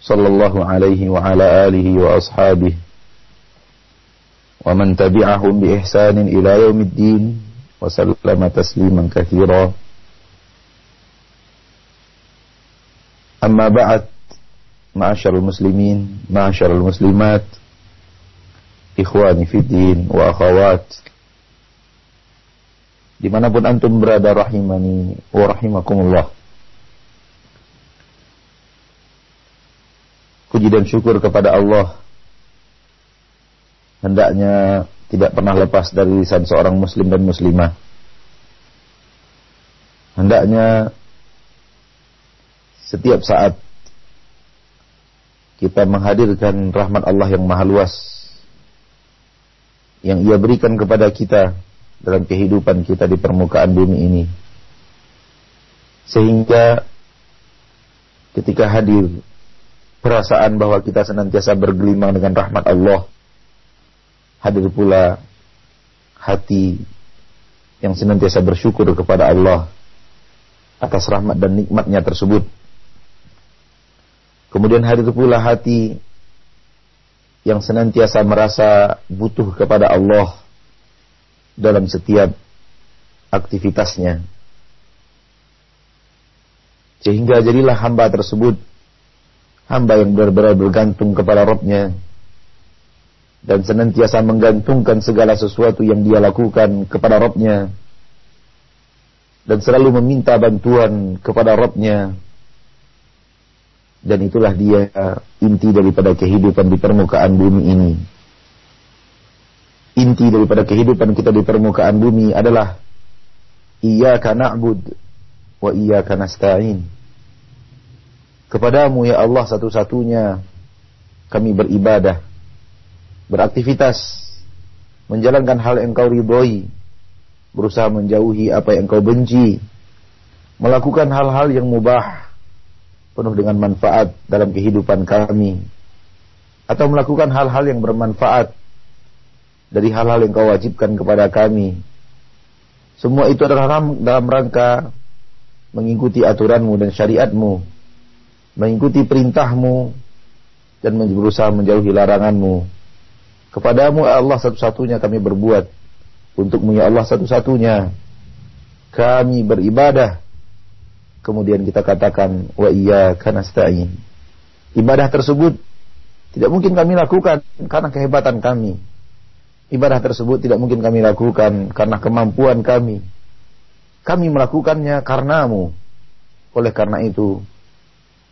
صلى الله عليه وعلى آله وأصحابه ومن تبعهم بإحسان إلى يوم الدين وسلم تسليما كثيرا. أما بعد معاشر المسلمين معاشر المسلمات إخواني في الدين وأخوات dimanapun antum berada rahimani wa rahimakumullah puji dan syukur kepada Allah hendaknya tidak pernah lepas dari lisan seorang muslim dan muslimah. Hendaknya setiap saat kita menghadirkan rahmat Allah yang maha luas yang ia berikan kepada kita dalam kehidupan kita di permukaan bumi ini. Sehingga ketika hadir perasaan bahwa kita senantiasa bergelimang dengan rahmat Allah. Hadir pula hati yang senantiasa bersyukur kepada Allah atas rahmat dan nikmatnya tersebut. Kemudian hadir pula hati yang senantiasa merasa butuh kepada Allah dalam setiap aktivitasnya. Sehingga jadilah hamba tersebut hamba yang benar-benar bergantung kepada Robnya dan senantiasa menggantungkan segala sesuatu yang dia lakukan kepada Robnya dan selalu meminta bantuan kepada Robnya dan itulah dia inti daripada kehidupan di permukaan bumi ini. Inti daripada kehidupan kita di permukaan bumi adalah iyyaka na'bud wa iyyaka nasta'in Kepadamu ya Allah satu-satunya kami beribadah, beraktivitas, menjalankan hal yang kau ridhoi, berusaha menjauhi apa yang kau benci, melakukan hal-hal yang mubah, penuh dengan manfaat dalam kehidupan kami, atau melakukan hal-hal yang bermanfaat dari hal-hal yang kau wajibkan kepada kami. Semua itu adalah dalam rangka mengikuti aturanmu dan syariatmu mengikuti perintahmu dan berusaha menjauhi laranganmu. Kepadamu Allah satu-satunya kami berbuat. Untukmu ya Allah satu-satunya kami beribadah. Kemudian kita katakan wa iya kanastain. Ibadah tersebut tidak mungkin kami lakukan karena kehebatan kami. Ibadah tersebut tidak mungkin kami lakukan karena kemampuan kami. Kami melakukannya karenamu. Oleh karena itu,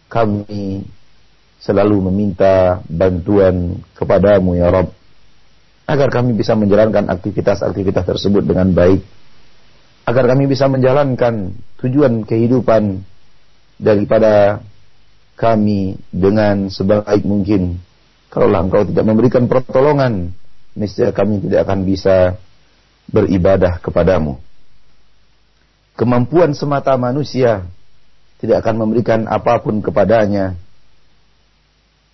kami selalu meminta bantuan kepadamu ya Rob agar kami bisa menjalankan aktivitas-aktivitas tersebut dengan baik. Agar kami bisa menjalankan tujuan kehidupan daripada kami dengan sebaik mungkin. Kalaulah engkau tidak memberikan pertolongan niscaya kami tidak akan bisa beribadah kepadamu. Kemampuan semata manusia tidak akan memberikan apa pun kepadanya.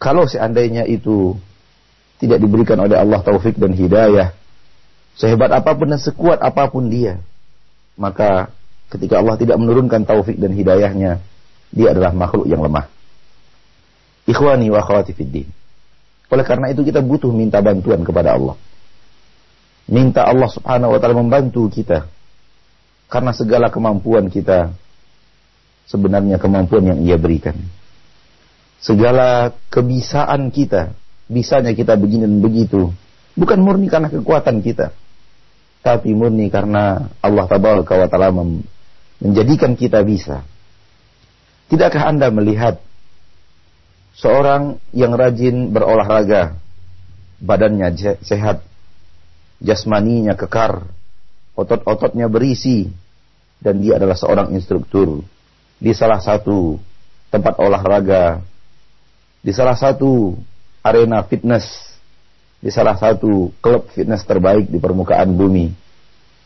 Kalau seandainya itu tidak diberikan oleh Allah taufik dan hidayah, sehebat apa pun dan sekuat apa pun dia, maka ketika Allah tidak menurunkan taufik dan hidayahnya, dia adalah makhluk yang lemah. Ikhwani wa akhwati fiddin. Oleh karena itu kita butuh minta bantuan kepada Allah. Minta Allah subhanahu wa ta'ala membantu kita. Karena segala kemampuan kita sebenarnya kemampuan yang ia berikan. Segala kebisaan kita, bisanya kita begini dan begitu, bukan murni karena kekuatan kita, tapi murni karena Allah Taala wa Ta'ala menjadikan kita bisa. Tidakkah Anda melihat seorang yang rajin berolahraga, badannya sehat, jasmaninya kekar, otot-ototnya berisi, dan dia adalah seorang instruktur di salah satu tempat olahraga, di salah satu arena fitness di salah satu klub fitness terbaik di permukaan bumi.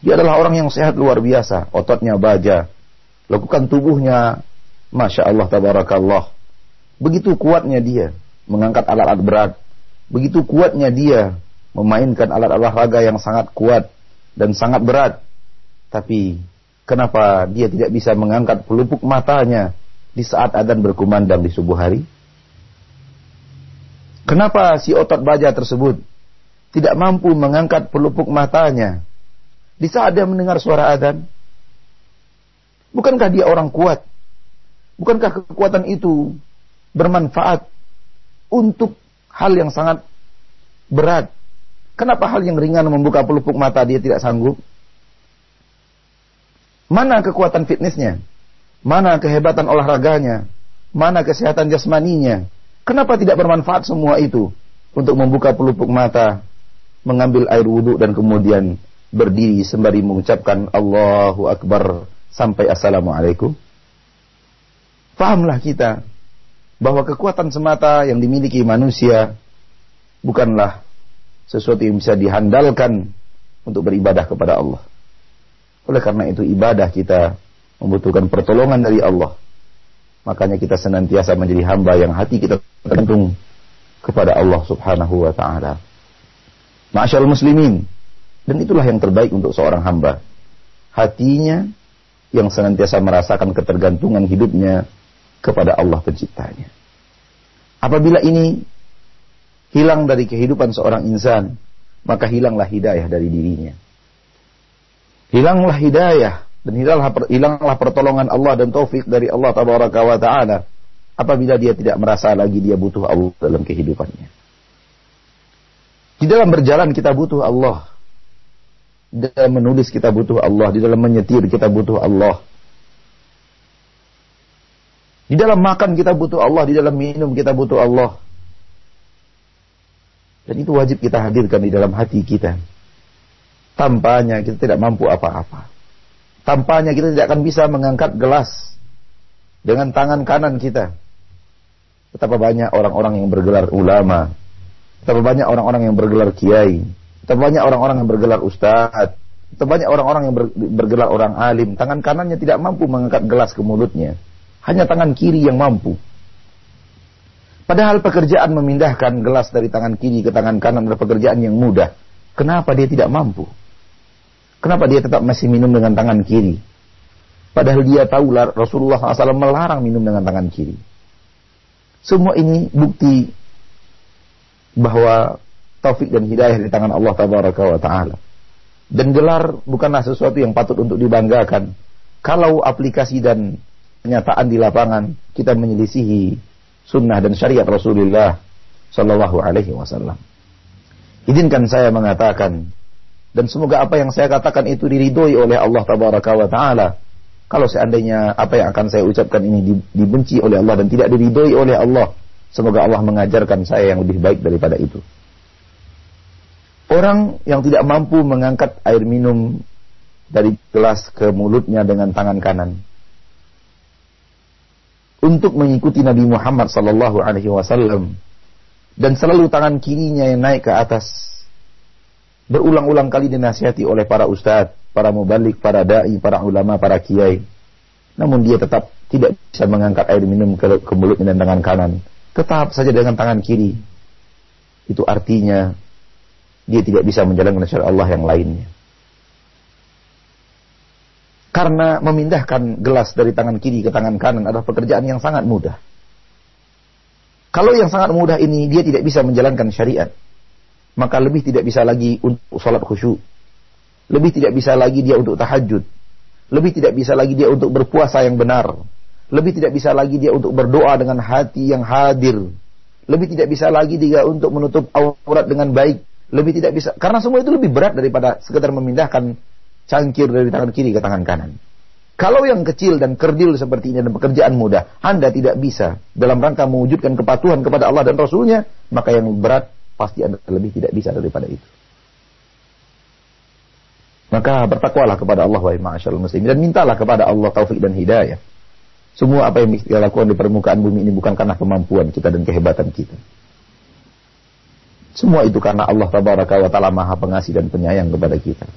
Dia adalah orang yang sehat luar biasa, ototnya baja, lakukan tubuhnya, masya Allah tabarakallah. Begitu kuatnya dia mengangkat alat-alat berat, begitu kuatnya dia memainkan alat olahraga yang sangat kuat dan sangat berat. Tapi kenapa dia tidak bisa mengangkat pelupuk matanya di saat adan berkumandang di subuh hari? Kenapa si otot baja tersebut tidak mampu mengangkat pelupuk matanya di saat dia mendengar suara adan? Bukankah dia orang kuat? Bukankah kekuatan itu bermanfaat untuk hal yang sangat berat? Kenapa hal yang ringan membuka pelupuk mata dia tidak sanggup? Mana kekuatan fitnessnya? Mana kehebatan olahraganya? Mana kesehatan jasmaninya? Kenapa tidak bermanfaat semua itu untuk membuka pelupuk mata, mengambil air wudhu dan kemudian berdiri sembari mengucapkan Allahu Akbar sampai Assalamualaikum? Fahamlah kita bahwa kekuatan semata yang dimiliki manusia bukanlah sesuatu yang bisa dihandalkan untuk beribadah kepada Allah. Oleh karena itu ibadah kita membutuhkan pertolongan dari Allah Makanya kita senantiasa menjadi hamba yang hati kita tergantung kepada Allah Subhanahu wa taala. Masyaallah muslimin. Dan itulah yang terbaik untuk seorang hamba. Hatinya yang senantiasa merasakan ketergantungan hidupnya kepada Allah penciptanya. Apabila ini hilang dari kehidupan seorang insan, maka hilanglah hidayah dari dirinya. Hilanglah hidayah dan hilanglah, hilanglah pertolongan Allah dan taufik dari Allah tabaraka wa taala apabila dia tidak merasa lagi dia butuh Allah dalam kehidupannya. Di dalam berjalan kita butuh Allah. Di dalam menulis kita butuh Allah, di dalam menyetir kita butuh Allah. Di dalam makan kita butuh Allah, di dalam minum kita butuh Allah. Dan itu wajib kita hadirkan di dalam hati kita. Tampaknya kita tidak mampu apa-apa. Tampaknya kita tidak akan bisa mengangkat gelas dengan tangan kanan kita. Betapa banyak orang-orang yang bergelar ulama. Betapa banyak orang-orang yang bergelar kiai. Betapa banyak orang-orang yang bergelar ustadz. Betapa banyak orang-orang yang bergelar orang alim. Tangan kanannya tidak mampu mengangkat gelas ke mulutnya. Hanya tangan kiri yang mampu. Padahal pekerjaan memindahkan gelas dari tangan kiri ke tangan kanan adalah pekerjaan yang mudah. Kenapa dia tidak mampu? Kenapa dia tetap masih minum dengan tangan kiri? Padahal dia tahu Rasulullah SAW melarang minum dengan tangan kiri. Semua ini bukti bahwa taufik dan hidayah di tangan Allah Taala. Dan gelar bukanlah sesuatu yang patut untuk dibanggakan. Kalau aplikasi dan kenyataan di lapangan kita menyelisihi sunnah dan syariat Rasulullah Shallallahu Alaihi Wasallam. Izinkan saya mengatakan dan semoga apa yang saya katakan itu diridhoi oleh Allah tabaraka wa taala. Kalau seandainya apa yang akan saya ucapkan ini dibenci oleh Allah dan tidak diridhoi oleh Allah, semoga Allah mengajarkan saya yang lebih baik daripada itu. Orang yang tidak mampu mengangkat air minum dari gelas ke mulutnya dengan tangan kanan untuk mengikuti Nabi Muhammad sallallahu alaihi wasallam dan selalu tangan kirinya yang naik ke atas berulang-ulang kali dinasihati oleh para ustadz, para mubalik, para dai, para ulama, para kiai. Namun dia tetap tidak bisa mengangkat air minum ke, ke mulutnya dan tangan kanan. Tetap saja dengan tangan kiri. Itu artinya dia tidak bisa menjalankan syariat Allah yang lainnya. Karena memindahkan gelas dari tangan kiri ke tangan kanan adalah pekerjaan yang sangat mudah. Kalau yang sangat mudah ini dia tidak bisa menjalankan syariat, maka lebih tidak bisa lagi untuk salat khusyuk. Lebih tidak bisa lagi dia untuk tahajud. Lebih tidak bisa lagi dia untuk berpuasa yang benar. Lebih tidak bisa lagi dia untuk berdoa dengan hati yang hadir. Lebih tidak bisa lagi dia untuk menutup aurat dengan baik. Lebih tidak bisa karena semua itu lebih berat daripada sekedar memindahkan cangkir dari tangan kiri ke tangan kanan. Kalau yang kecil dan kerdil seperti ini dan pekerjaan mudah, Anda tidak bisa dalam rangka mewujudkan kepatuhan kepada Allah dan Rasulnya, maka yang berat pasti Anda lebih tidak bisa daripada itu. Maka bertakwalah kepada Allah wa ma'asyarul muslim dan mintalah kepada Allah taufik dan hidayah. Semua apa yang kita lakukan di permukaan bumi ini bukan karena kemampuan kita dan kehebatan kita. Semua itu karena Allah tabaraka wa taala maha pengasih dan penyayang kepada kita.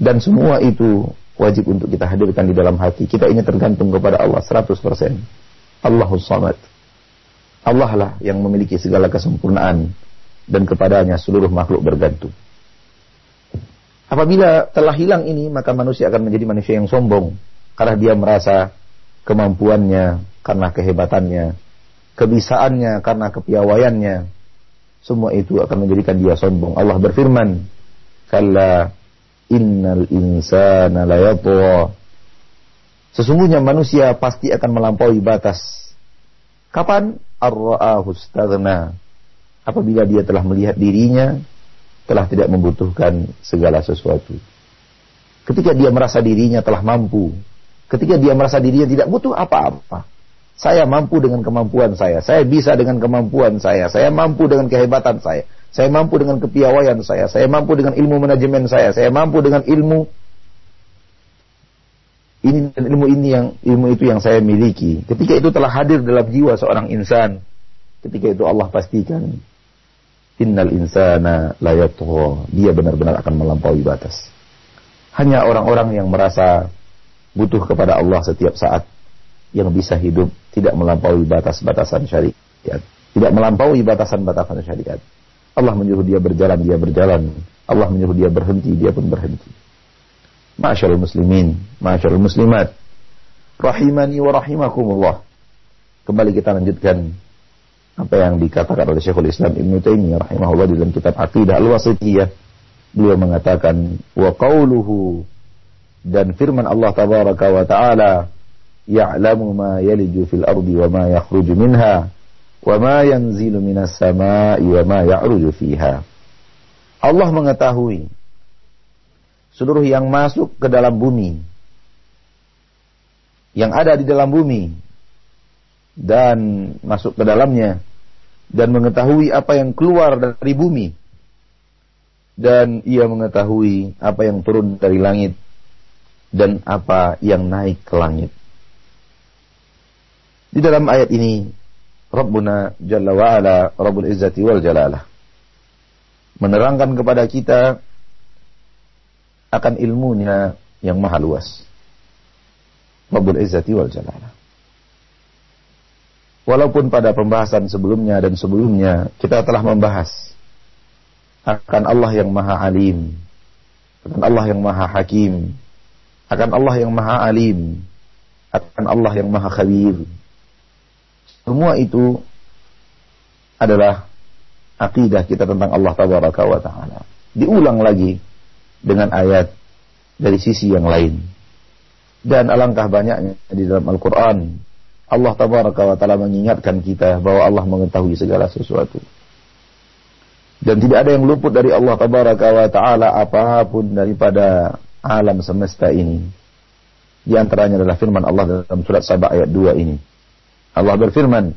Dan semua itu wajib untuk kita hadirkan di dalam hati. Kita ini tergantung kepada Allah 100%. Allahus Samad. Allah lah yang memiliki segala kesempurnaan dan kepadanya seluruh makhluk bergantung. Apabila telah hilang ini, maka manusia akan menjadi manusia yang sombong karena dia merasa kemampuannya karena kehebatannya, kebisaannya karena kepiawaiannya. Semua itu akan menjadikan dia sombong. Allah berfirman, "Kalla innal insana layatwa." Sesungguhnya manusia pasti akan melampaui batas. Kapan? Ar-ra'ahu Apabila dia telah melihat dirinya telah tidak membutuhkan segala sesuatu. Ketika dia merasa dirinya telah mampu, ketika dia merasa dirinya tidak butuh apa-apa. Saya mampu dengan kemampuan saya, saya bisa dengan kemampuan saya, saya mampu dengan kehebatan saya, saya mampu dengan kepiawaian saya, saya mampu dengan ilmu manajemen saya, saya mampu dengan ilmu ini ilmu ini yang ilmu itu yang saya miliki. Ketika itu telah hadir dalam jiwa seorang insan, ketika itu Allah pastikan Innal insana layatgha. Dia benar-benar akan melampaui batas. Hanya orang-orang yang merasa butuh kepada Allah setiap saat yang bisa hidup tidak melampaui batas-batasan syariat. Tidak melampaui batasan-batasan syariat. Allah menyuruh dia berjalan, dia berjalan. Allah menyuruh dia berhenti, dia pun berhenti. Masyaallah muslimin, masyaallah muslimat. Rahimani wa rahimakumullah. Kembali kita lanjutkan apa yang dikatakan oleh Syekhul Islam Ibn Taimiyah rahimahullah dalam kitab Aqidah Al-Wasithiyah beliau mengatakan wa qauluhu dan firman Allah tabaraka wa taala ya'lamu ma yaliju fil ardi wa ma yakhruju minha wa ma yanzilu minas sama'i wa ma ya'ruju fiha Allah mengetahui seluruh yang masuk ke dalam bumi yang ada di dalam bumi dan masuk ke dalamnya dan mengetahui apa yang keluar dari bumi dan ia mengetahui apa yang turun dari langit dan apa yang naik ke langit. Di dalam ayat ini Rabbuna Jalla wa Ala Rabbul Izzati wal Jalalah menerangkan kepada kita akan ilmunya yang maha luas. Rabbul Izzati wal Jalalah. Walaupun pada pembahasan sebelumnya dan sebelumnya kita telah membahas akan Allah yang Maha Alim, akan Allah yang Maha Hakim, akan Allah yang Maha Alim, akan Allah yang Maha Khabir. Semua itu adalah akidah kita tentang Allah Tabaraka wa Ta'ala. Diulang lagi dengan ayat dari sisi yang lain. Dan alangkah banyaknya di dalam Al-Quran Allah tabaraka wa taala mengingatkan kita bahwa Allah mengetahui segala sesuatu. Dan tidak ada yang luput dari Allah tabaraka wa taala apa pun daripada alam semesta ini. Di antaranya adalah firman Allah dalam surat Sabah ayat 2 ini. Allah berfirman,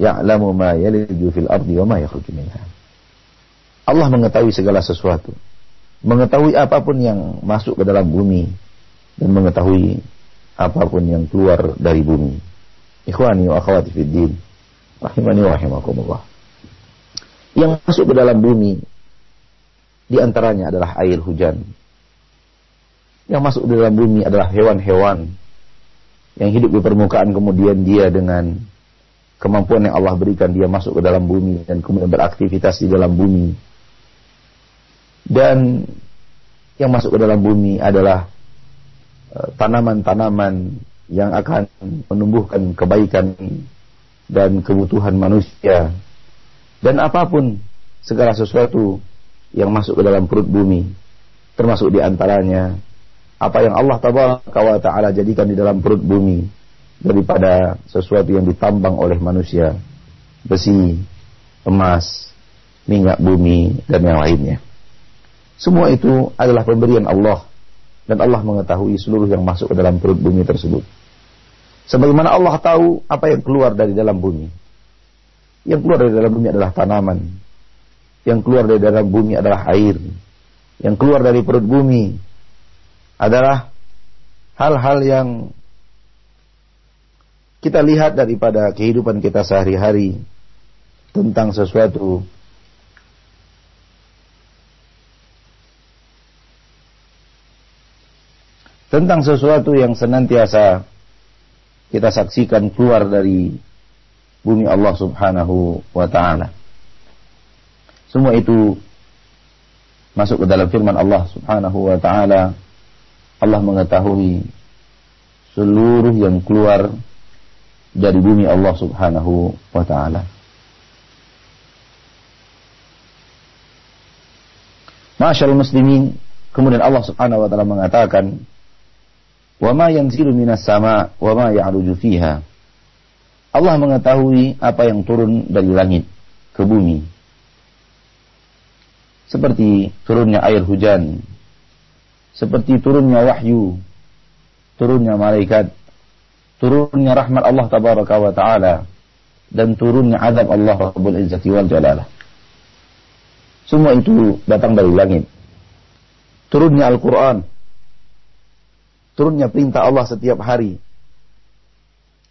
"Ya'lamu ma yaliju fil ardi wa ma yakhruju minha." Allah mengetahui segala sesuatu. Mengetahui apa pun yang masuk ke dalam bumi dan mengetahui apa pun yang keluar dari bumi. Ikhwani wa akhwati fid din. Rahimani wa rahimakumullah. Yang masuk ke dalam bumi di antaranya adalah air hujan. Yang masuk ke dalam bumi adalah hewan-hewan yang hidup di permukaan kemudian dia dengan kemampuan yang Allah berikan dia masuk ke dalam bumi dan kemudian beraktivitas di dalam bumi. Dan yang masuk ke dalam bumi adalah eh, tanaman-tanaman yang akan menumbuhkan kebaikan dan kebutuhan manusia. Dan apa pun segala sesuatu yang masuk ke dalam perut bumi termasuk di antaranya apa yang Allah taala jadikan di dalam perut bumi daripada sesuatu yang ditambang oleh manusia besi emas minyak bumi dan yang lainnya semua itu adalah pemberian Allah dan Allah mengetahui seluruh yang masuk ke dalam perut bumi tersebut Sebagaimana Allah tahu apa yang keluar dari dalam bumi. Yang keluar dari dalam bumi adalah tanaman. Yang keluar dari dalam bumi adalah air. Yang keluar dari perut bumi adalah hal-hal yang kita lihat daripada kehidupan kita sehari-hari tentang sesuatu tentang sesuatu yang senantiasa kita saksikan keluar dari bumi Allah Subhanahu wa taala. Semua itu masuk ke dalam firman Allah Subhanahu wa taala. Allah mengetahui seluruh yang keluar dari bumi Allah Subhanahu wa taala. Masyaallah muslimin, kemudian Allah Subhanahu wa taala mengatakan, "Wa ma yanzilu minas sama wa ma ya'ruju fiha." Allah mengetahui apa yang turun dari langit ke bumi. Seperti turunnya air hujan, seperti turunnya wahyu, turunnya malaikat, turunnya rahmat Allah tabaraka wa taala dan turunnya azab Allah Rabbul Izzati wal Jalalah. Semua itu datang dari langit. Turunnya Al-Quran. Turunnya perintah Allah setiap hari.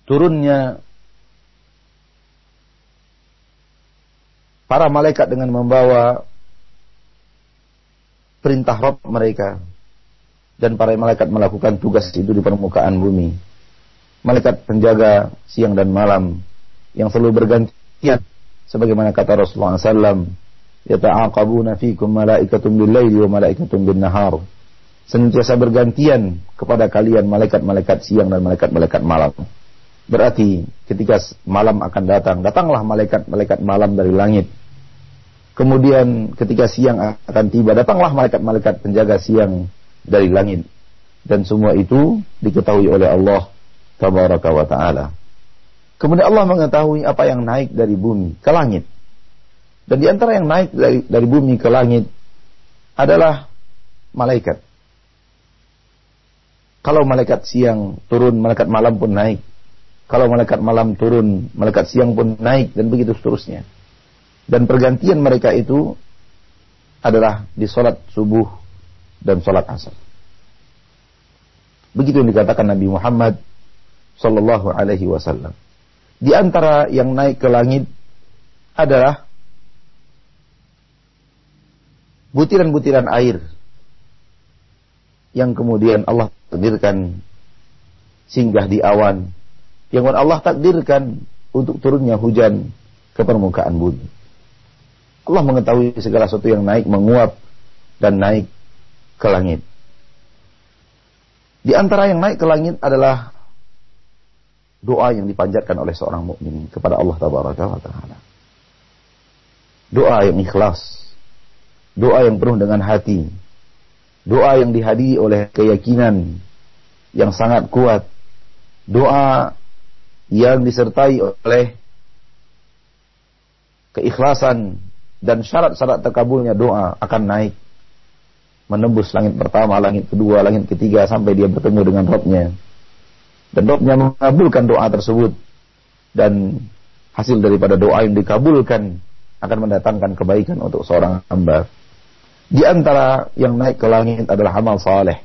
Turunnya para malaikat dengan membawa perintah Rob mereka dan para malaikat melakukan tugas itu di permukaan bumi. Malaikat penjaga siang dan malam yang selalu bergantian sebagaimana kata Rasulullah SAW yata'aqabuna fikum malaikatun bil-laili wa malaikatun bin-nahar senantiasa bergantian kepada kalian malaikat-malaikat siang dan malaikat-malaikat malam berarti ketika malam akan datang datanglah malaikat-malaikat malam dari langit Kemudian ketika siang akan tiba, datanglah malaikat-malaikat penjaga siang dari langit. Dan semua itu diketahui oleh Allah Tabaraka wa Ta'ala. Kemudian Allah mengetahui apa yang naik dari bumi ke langit. Dan di antara yang naik dari, dari bumi ke langit adalah malaikat. Kalau malaikat siang turun, malaikat malam pun naik. Kalau malaikat malam turun, malaikat siang pun naik dan begitu seterusnya. Dan pergantian mereka itu adalah di sholat subuh dan sholat asar. Begitu yang dikatakan Nabi Muhammad Sallallahu Alaihi Wasallam. Di antara yang naik ke langit adalah butiran-butiran air yang kemudian Allah takdirkan singgah di awan yang Allah takdirkan untuk turunnya hujan ke permukaan bumi. Allah mengetahui segala sesuatu yang naik, menguap, dan naik ke langit. Di antara yang naik ke langit adalah doa yang dipanjatkan oleh seorang mukmin kepada Allah Taala. Doa yang ikhlas, doa yang penuh dengan hati, doa yang dihadiri oleh keyakinan yang sangat kuat, doa yang disertai oleh keikhlasan dan syarat-syarat terkabulnya doa akan naik menembus langit pertama, langit kedua, langit ketiga sampai dia bertemu dengan Robnya. Dan Robnya mengabulkan doa tersebut dan hasil daripada doa yang dikabulkan akan mendatangkan kebaikan untuk seorang hamba. Di antara yang naik ke langit adalah amal saleh.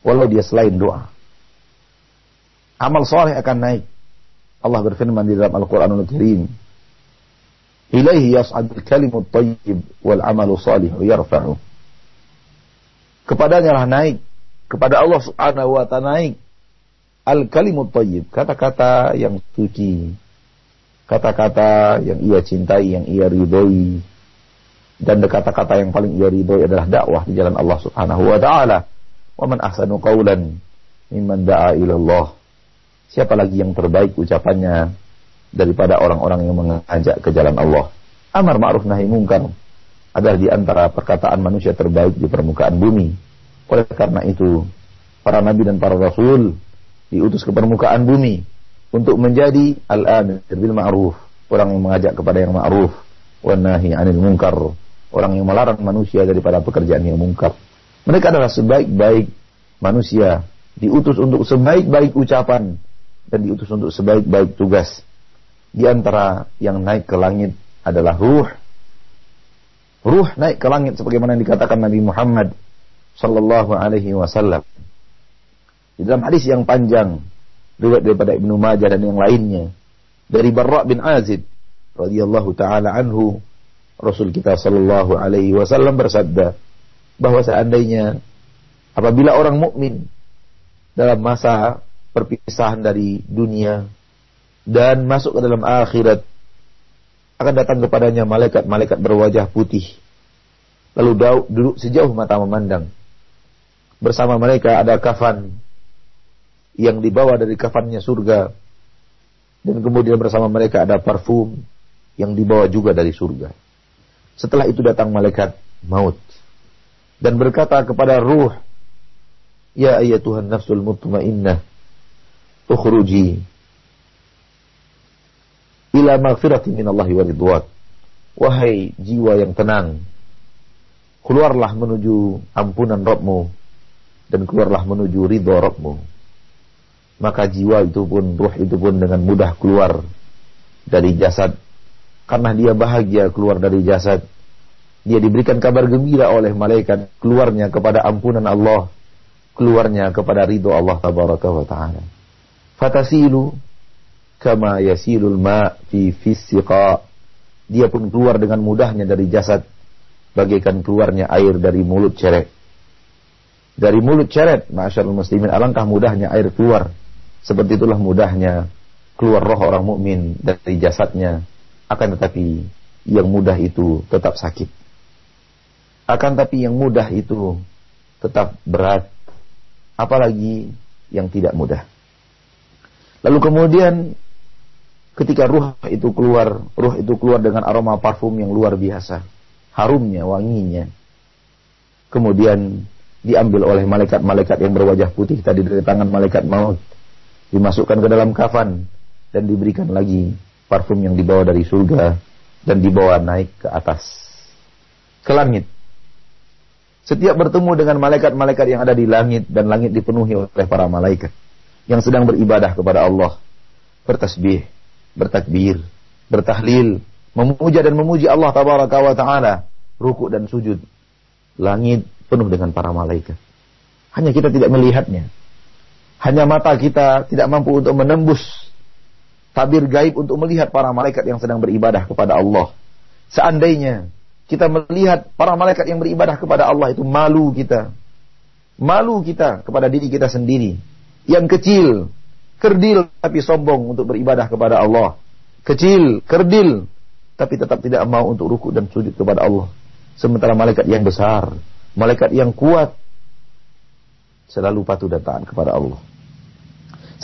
Walau dia selain doa. Amal saleh akan naik. Allah berfirman di dalam Al-Quranul Karim. Ilaihi yas'adul kalimut tayyib wal amalu salihu yarfa'u. Kepadanya lah naik. Kepada Allah subhanahu wa ta'ala naik. Al kalimut tayyib. Kata-kata yang suci. Kata-kata yang ia cintai, yang ia ridhoi. Dan kata-kata yang paling ia ridhoi adalah dakwah di jalan Allah subhanahu wa ta'ala. Wa man ahsanu qawlan mimman da'a ilallah. Siapa lagi yang terbaik ucapannya daripada orang-orang yang mengajak ke jalan Allah. Amar ma'ruf nahi mungkar adalah di antara perkataan manusia terbaik di permukaan bumi. Oleh karena itu, para nabi dan para rasul diutus ke permukaan bumi untuk menjadi al-amir bil ma'ruf, orang yang mengajak kepada yang ma'ruf, wa nahi 'anil munkar, orang yang melarang manusia daripada pekerjaan yang mungkar. Mereka adalah sebaik-baik manusia, diutus untuk sebaik-baik ucapan dan diutus untuk sebaik-baik tugas di antara yang naik ke langit adalah ruh. Ruh naik ke langit sebagaimana yang dikatakan Nabi Muhammad sallallahu alaihi wasallam. Di dalam hadis yang panjang riwayat daripada Ibnu Majah dan yang lainnya dari Barra bin Azib radhiyallahu taala anhu Rasul kita sallallahu alaihi wasallam bersabda bahwa seandainya apabila orang mukmin dalam masa perpisahan dari dunia dan masuk ke dalam akhirat akan datang kepadanya malaikat-malaikat berwajah putih. Lalu duduk sejauh mata memandang. Bersama mereka ada kafan yang dibawa dari kafannya surga. Dan kemudian bersama mereka ada parfum yang dibawa juga dari surga setelah itu datang malaikat maut dan berkata kepada ruh ya Tuhan nafsul mutmainnah ukhruji ila maghfirati minallahi wa ridwan. Wahai jiwa yang tenang, keluarlah menuju ampunan Rabbmu dan keluarlah menuju ridho Rabbmu. Maka jiwa itu pun, ruh itu pun dengan mudah keluar dari jasad. Karena dia bahagia keluar dari jasad. Dia diberikan kabar gembira oleh malaikat keluarnya kepada ampunan Allah. Keluarnya kepada ridho Allah tabaraka wa ta'ala. Fatasilu kama yasilul ma fi fisiqa. Dia pun keluar dengan mudahnya dari jasad bagaikan keluarnya air dari mulut ceret. Dari mulut ceret, masyaallah muslimin, alangkah mudahnya air keluar. Seperti itulah mudahnya keluar roh orang mukmin dari jasadnya. Akan tetapi yang mudah itu tetap sakit. Akan tapi yang mudah itu tetap berat. Apalagi yang tidak mudah. Lalu kemudian ketika ruh itu keluar, ruh itu keluar dengan aroma parfum yang luar biasa, harumnya, wanginya. Kemudian diambil oleh malaikat-malaikat yang berwajah putih tadi dari tangan malaikat maut, dimasukkan ke dalam kafan dan diberikan lagi parfum yang dibawa dari surga dan dibawa naik ke atas ke langit. Setiap bertemu dengan malaikat-malaikat yang ada di langit dan langit dipenuhi oleh para malaikat yang sedang beribadah kepada Allah, bertasbih, bertakbir, bertahlil, memuja dan memuji Allah tabaraka wa taala, ruku dan sujud. Langit penuh dengan para malaikat. Hanya kita tidak melihatnya. Hanya mata kita tidak mampu untuk menembus tabir gaib untuk melihat para malaikat yang sedang beribadah kepada Allah. Seandainya kita melihat para malaikat yang beribadah kepada Allah itu malu kita. Malu kita kepada diri kita sendiri. Yang kecil, kerdil tapi sombong untuk beribadah kepada Allah. Kecil, kerdil, tapi tetap tidak mau untuk ruku dan sujud kepada Allah. Sementara malaikat yang besar, malaikat yang kuat, selalu patuh dan taat kepada Allah.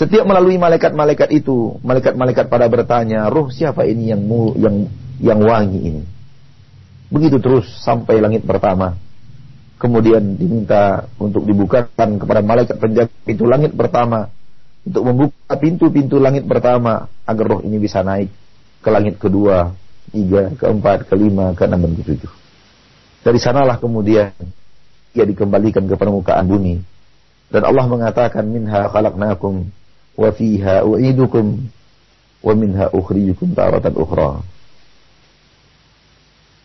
Setiap melalui malaikat-malaikat itu, malaikat-malaikat pada bertanya, roh siapa ini yang mu, yang yang wangi ini? Begitu terus sampai langit pertama. Kemudian diminta untuk dibukakan kepada malaikat penjaga pintu langit pertama untuk membuka pintu-pintu langit pertama agar roh ini bisa naik ke langit kedua, tiga, keempat, kelima, keenam dan ketujuh. Dari sanalah kemudian ia dikembalikan ke permukaan bumi. Dan Allah mengatakan minha khalaqnakum u'idukum wa minha ukhrijukum taratan ukhra.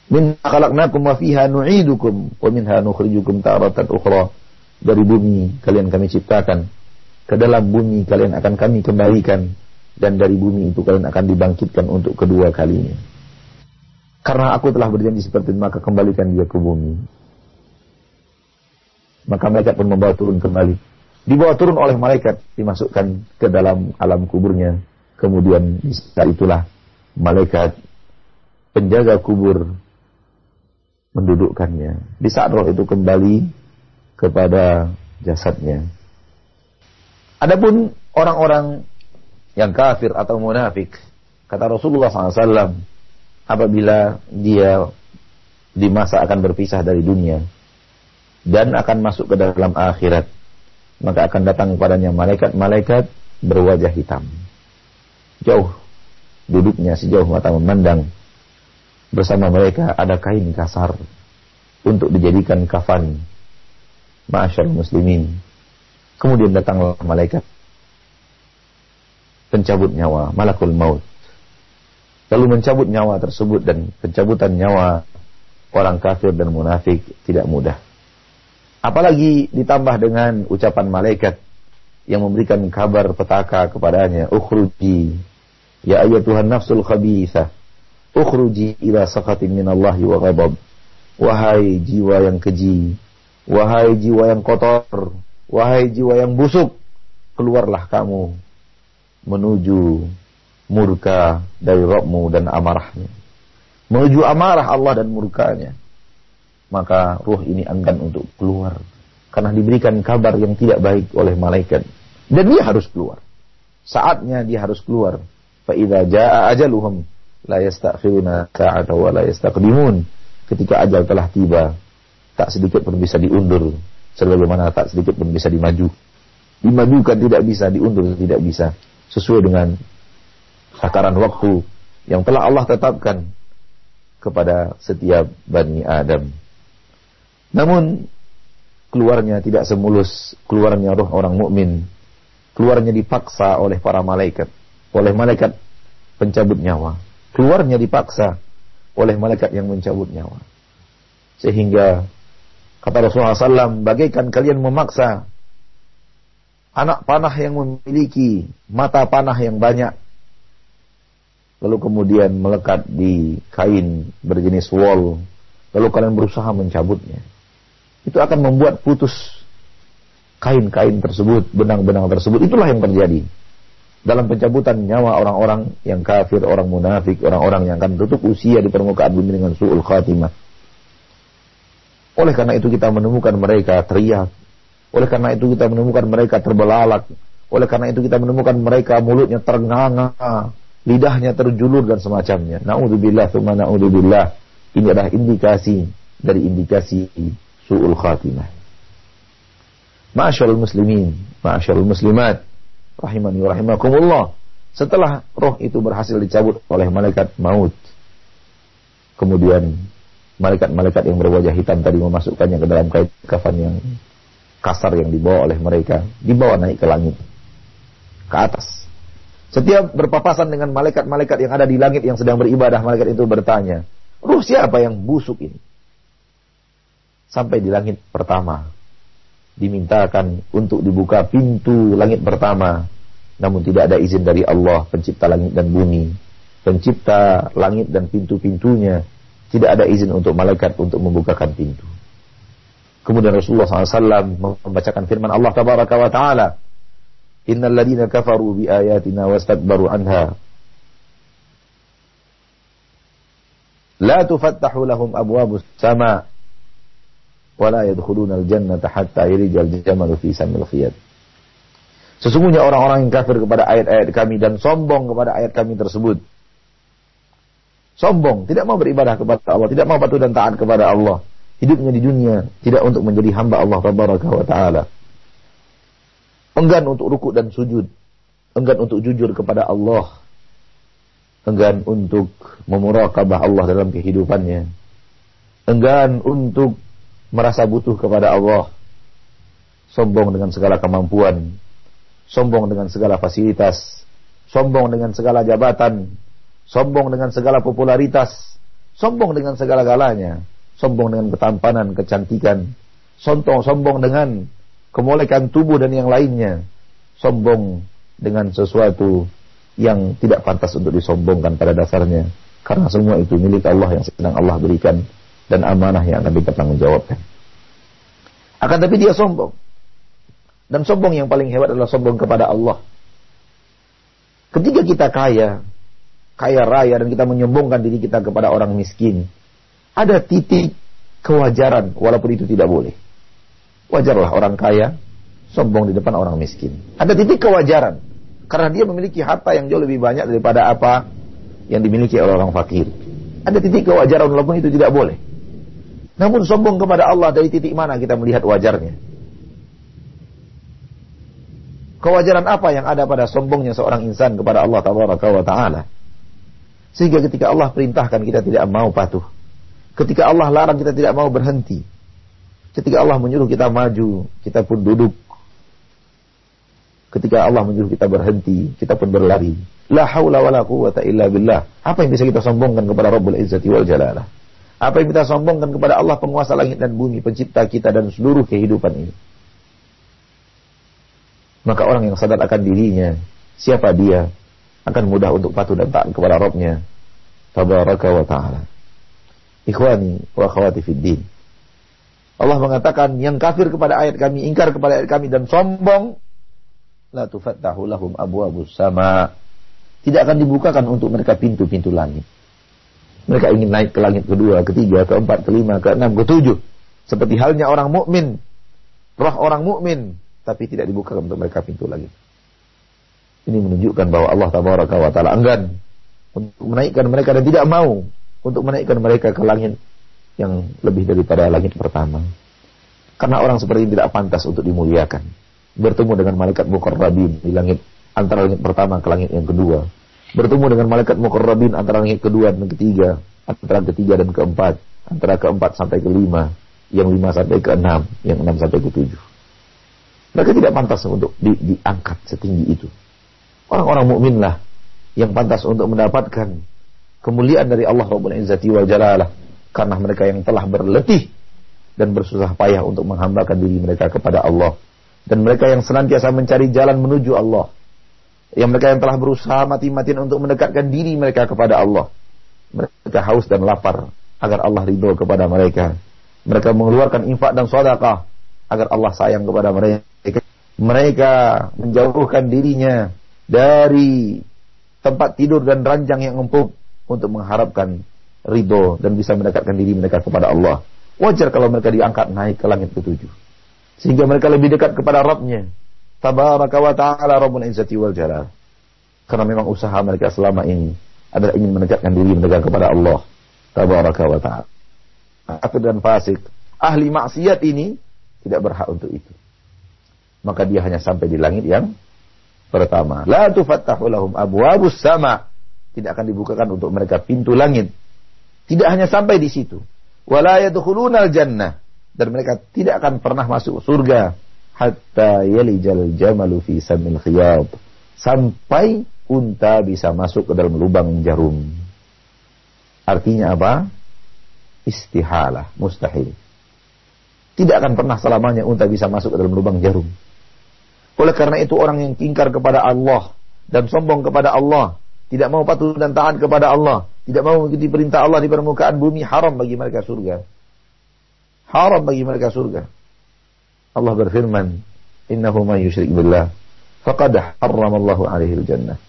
Minha khalaqnakum wa fiha nu'idukum wa minha nukhrijukum taratan ukhra. Dari bumi kalian kami ciptakan ke dalam bumi kalian akan kami kembalikan dan dari bumi itu kalian akan dibangkitkan untuk kedua kalinya. Karena aku telah berjanji seperti itu, maka kembalikan dia ke bumi. Maka malaikat pun membawa turun kembali. Dibawa turun oleh malaikat, dimasukkan ke dalam alam kuburnya. Kemudian di saat itulah malaikat penjaga kubur mendudukkannya. Di saat roh itu kembali kepada jasadnya. Adapun orang-orang yang kafir atau munafik, kata Rasulullah SAW, apabila dia di masa akan berpisah dari dunia dan akan masuk ke dalam akhirat, maka akan datang kepadanya malaikat-malaikat berwajah hitam. Jauh duduknya sejauh mata memandang. Bersama mereka ada kain kasar untuk dijadikan kafan. Ma'asyar muslimin Kemudian datanglah malaikat pencabut nyawa, malakul maut. Lalu mencabut nyawa tersebut dan pencabutan nyawa orang kafir dan munafik tidak mudah. Apalagi ditambah dengan ucapan malaikat yang memberikan kabar petaka kepadanya, "Ukhruji ya Tuhan nafsul khabithah, ukhruji ila sakhatin minallahi wa ghadab." Wahai jiwa yang keji, wahai jiwa yang kotor, Wahai jiwa yang busuk, keluarlah kamu menuju murka dari Rabbmu dan amarahnya. Menuju amarah Allah dan murkanya. Maka ruh ini enggan untuk keluar. Karena diberikan kabar yang tidak baik oleh malaikat. Dan dia harus keluar. Saatnya dia harus keluar. Fa'idha ja'a ajaluhum la yastakhiruna sa'ata wa la yastaqdimun. Ketika ajal telah tiba, tak sedikit pun bisa diundur. Sebagaimana tak sedikit pun bisa dimaju dimajukan tidak bisa, diundur tidak bisa. Sesuai dengan takaran waktu yang telah Allah tetapkan kepada setiap Bani Adam. Namun keluarnya tidak semulus keluarnya roh orang mukmin. Keluarnya dipaksa oleh para malaikat, oleh malaikat pencabut nyawa. Keluarnya dipaksa oleh malaikat yang mencabut nyawa. Sehingga kata Rasulullah SAW, bagaikan kalian memaksa anak panah yang memiliki mata panah yang banyak lalu kemudian melekat di kain berjenis wol lalu kalian berusaha mencabutnya itu akan membuat putus kain-kain tersebut benang-benang tersebut itulah yang terjadi dalam pencabutan nyawa orang-orang yang kafir, orang munafik, orang-orang yang akan tutup usia di permukaan bumi dengan su'ul khatimah. Oleh karena itu kita menemukan mereka teriak, oleh karena itu kita menemukan mereka terbelalak. Oleh karena itu kita menemukan mereka mulutnya ternganga, lidahnya terjulur dan semacamnya. Naudzubillah, tsumma naudzubillah. Ini adalah indikasi dari indikasi su'ul khatimah. Ma'asyarul muslimin, ma'asyarul muslimat, rahimani wa rahimakumullah. Setelah roh itu berhasil dicabut oleh malaikat maut, kemudian malaikat-malaikat yang berwajah hitam tadi memasukkannya ke dalam kait kafan yang kasar yang dibawa oleh mereka dibawa naik ke langit ke atas setiap berpapasan dengan malaikat-malaikat yang ada di langit yang sedang beribadah malaikat itu bertanya ruh siapa yang busuk ini sampai di langit pertama dimintakan untuk dibuka pintu langit pertama namun tidak ada izin dari Allah pencipta langit dan bumi pencipta langit dan pintu-pintunya tidak ada izin untuk malaikat untuk membukakan pintu Kemudian Rasulullah SAW membacakan firman Allah Tabaraka wa Ta'ala. Innal ladina kafaru bi ayatina wastakbaru anha. La tufattahu lahum abwabus sama wa la yadkhuluna al-jannata hatta yalijal jamalu fi samil khiyat. Sesungguhnya orang-orang yang kafir kepada ayat-ayat kami dan sombong kepada ayat kami tersebut. Sombong, tidak mau beribadah kepada Allah, tidak mau patuh dan taat kepada Allah hidupnya di dunia tidak untuk menjadi hamba Allah tabaraka wa taala. Enggan untuk rukuk dan sujud, enggan untuk jujur kepada Allah, enggan untuk memuraqabah Allah dalam kehidupannya, enggan untuk merasa butuh kepada Allah, sombong dengan segala kemampuan, sombong dengan segala fasilitas, sombong dengan segala jabatan, sombong dengan segala popularitas, sombong dengan segala galanya sombong dengan ketampanan, kecantikan, sombong, sombong dengan kemolekan tubuh dan yang lainnya, sombong dengan sesuatu yang tidak pantas untuk disombongkan pada dasarnya, karena semua itu milik Allah yang sedang Allah berikan dan amanah yang akan dipertanggungjawabkan. Akan tapi dia sombong. Dan sombong yang paling hebat adalah sombong kepada Allah. Ketika kita kaya, kaya raya dan kita menyombongkan diri kita kepada orang miskin, ada titik kewajaran walaupun itu tidak boleh. Wajarlah orang kaya sombong di depan orang miskin. Ada titik kewajaran karena dia memiliki harta yang jauh lebih banyak daripada apa yang dimiliki oleh orang fakir. Ada titik kewajaran walaupun itu tidak boleh. Namun sombong kepada Allah dari titik mana kita melihat wajarnya? Kewajaran apa yang ada pada sombongnya seorang insan kepada Allah Taala? Sehingga ketika Allah perintahkan kita tidak mau patuh. Ketika Allah larang kita tidak mau berhenti. Ketika Allah menyuruh kita maju, kita pun duduk. Ketika Allah menyuruh kita berhenti, kita pun berlari. La haula wa la quwata illa billah. Apa yang bisa kita sombongkan kepada Rabbul Izzati wal Jalalah? Apa yang kita sombongkan kepada Allah penguasa langit dan bumi, pencipta kita dan seluruh kehidupan ini? Maka orang yang sadar akan dirinya, siapa dia, akan mudah untuk patuh dan taat kepada Rabbnya. Tabaraka wa ta'ala. Ikhwani wa akhwati fid din. Allah mengatakan yang kafir kepada ayat kami, ingkar kepada ayat kami dan sombong la tufattahu lahum abwabus sama. Tidak akan dibukakan untuk mereka pintu-pintu langit. Mereka ingin naik ke langit kedua, ketiga, keempat, kelima, keenam, ketujuh. Seperti halnya orang mukmin, roh orang mukmin, tapi tidak dibukakan untuk mereka pintu langit. Ini menunjukkan bahwa Allah tabaraka wa taala enggan untuk menaikkan mereka dan tidak mau untuk menaikkan mereka ke langit yang lebih daripada langit pertama. Karena orang seperti ini tidak pantas untuk dimuliakan. Bertemu dengan malaikat mukarrabin di langit antara langit pertama ke langit yang kedua. Bertemu dengan malaikat mukarrabin antara langit kedua dan ketiga, antara ketiga dan keempat, antara keempat sampai kelima, yang lima sampai ke enam, yang enam sampai ke tujuh. Mereka tidak pantas untuk di, diangkat setinggi itu. Orang-orang mukminlah yang pantas untuk mendapatkan kemuliaan dari Allah Rabbul Izzati wa Jalalah karena mereka yang telah berletih dan bersusah payah untuk menghambakan diri mereka kepada Allah dan mereka yang senantiasa mencari jalan menuju Allah yang mereka yang telah berusaha mati-matian untuk mendekatkan diri mereka kepada Allah mereka haus dan lapar agar Allah ridho kepada mereka mereka mengeluarkan infak dan sedekah agar Allah sayang kepada mereka mereka menjauhkan dirinya dari tempat tidur dan ranjang yang empuk untuk mengharapkan ridho dan bisa mendekatkan diri mereka kepada Allah. Wajar kalau mereka diangkat naik ke langit ketujuh. Sehingga mereka lebih dekat kepada Rabbnya. Tabaraka wa ta'ala Rabbul Izzati wal Jalal. Karena memang usaha mereka selama ini adalah ingin mendekatkan diri mereka kepada Allah. Tabaraka wa ta'ala. Kafir dan fasik. Ahli maksiat ini tidak berhak untuk itu. Maka dia hanya sampai di langit yang pertama. La tufattahu lahum abwabus sama. Tidak akan dibukakan untuk mereka pintu langit. Tidak hanya sampai di situ. Wala yadkhulunal jannah. Dan mereka tidak akan pernah masuk surga. Hatta yalijal jamalu fi samil khiyab. Sampai unta bisa masuk ke dalam lubang jarum. Artinya apa? Istihalah, mustahil. Tidak akan pernah selamanya unta bisa masuk ke dalam lubang jarum. Oleh karena itu orang yang ingkar kepada Allah dan sombong kepada Allah, tidak mau patuh dan taat kepada Allah, tidak mau mengikuti perintah Allah di permukaan bumi, haram bagi mereka surga. Haram bagi mereka surga. Allah berfirman, "Innahu man yusyrik billah faqad harramallahu alaihi jannah."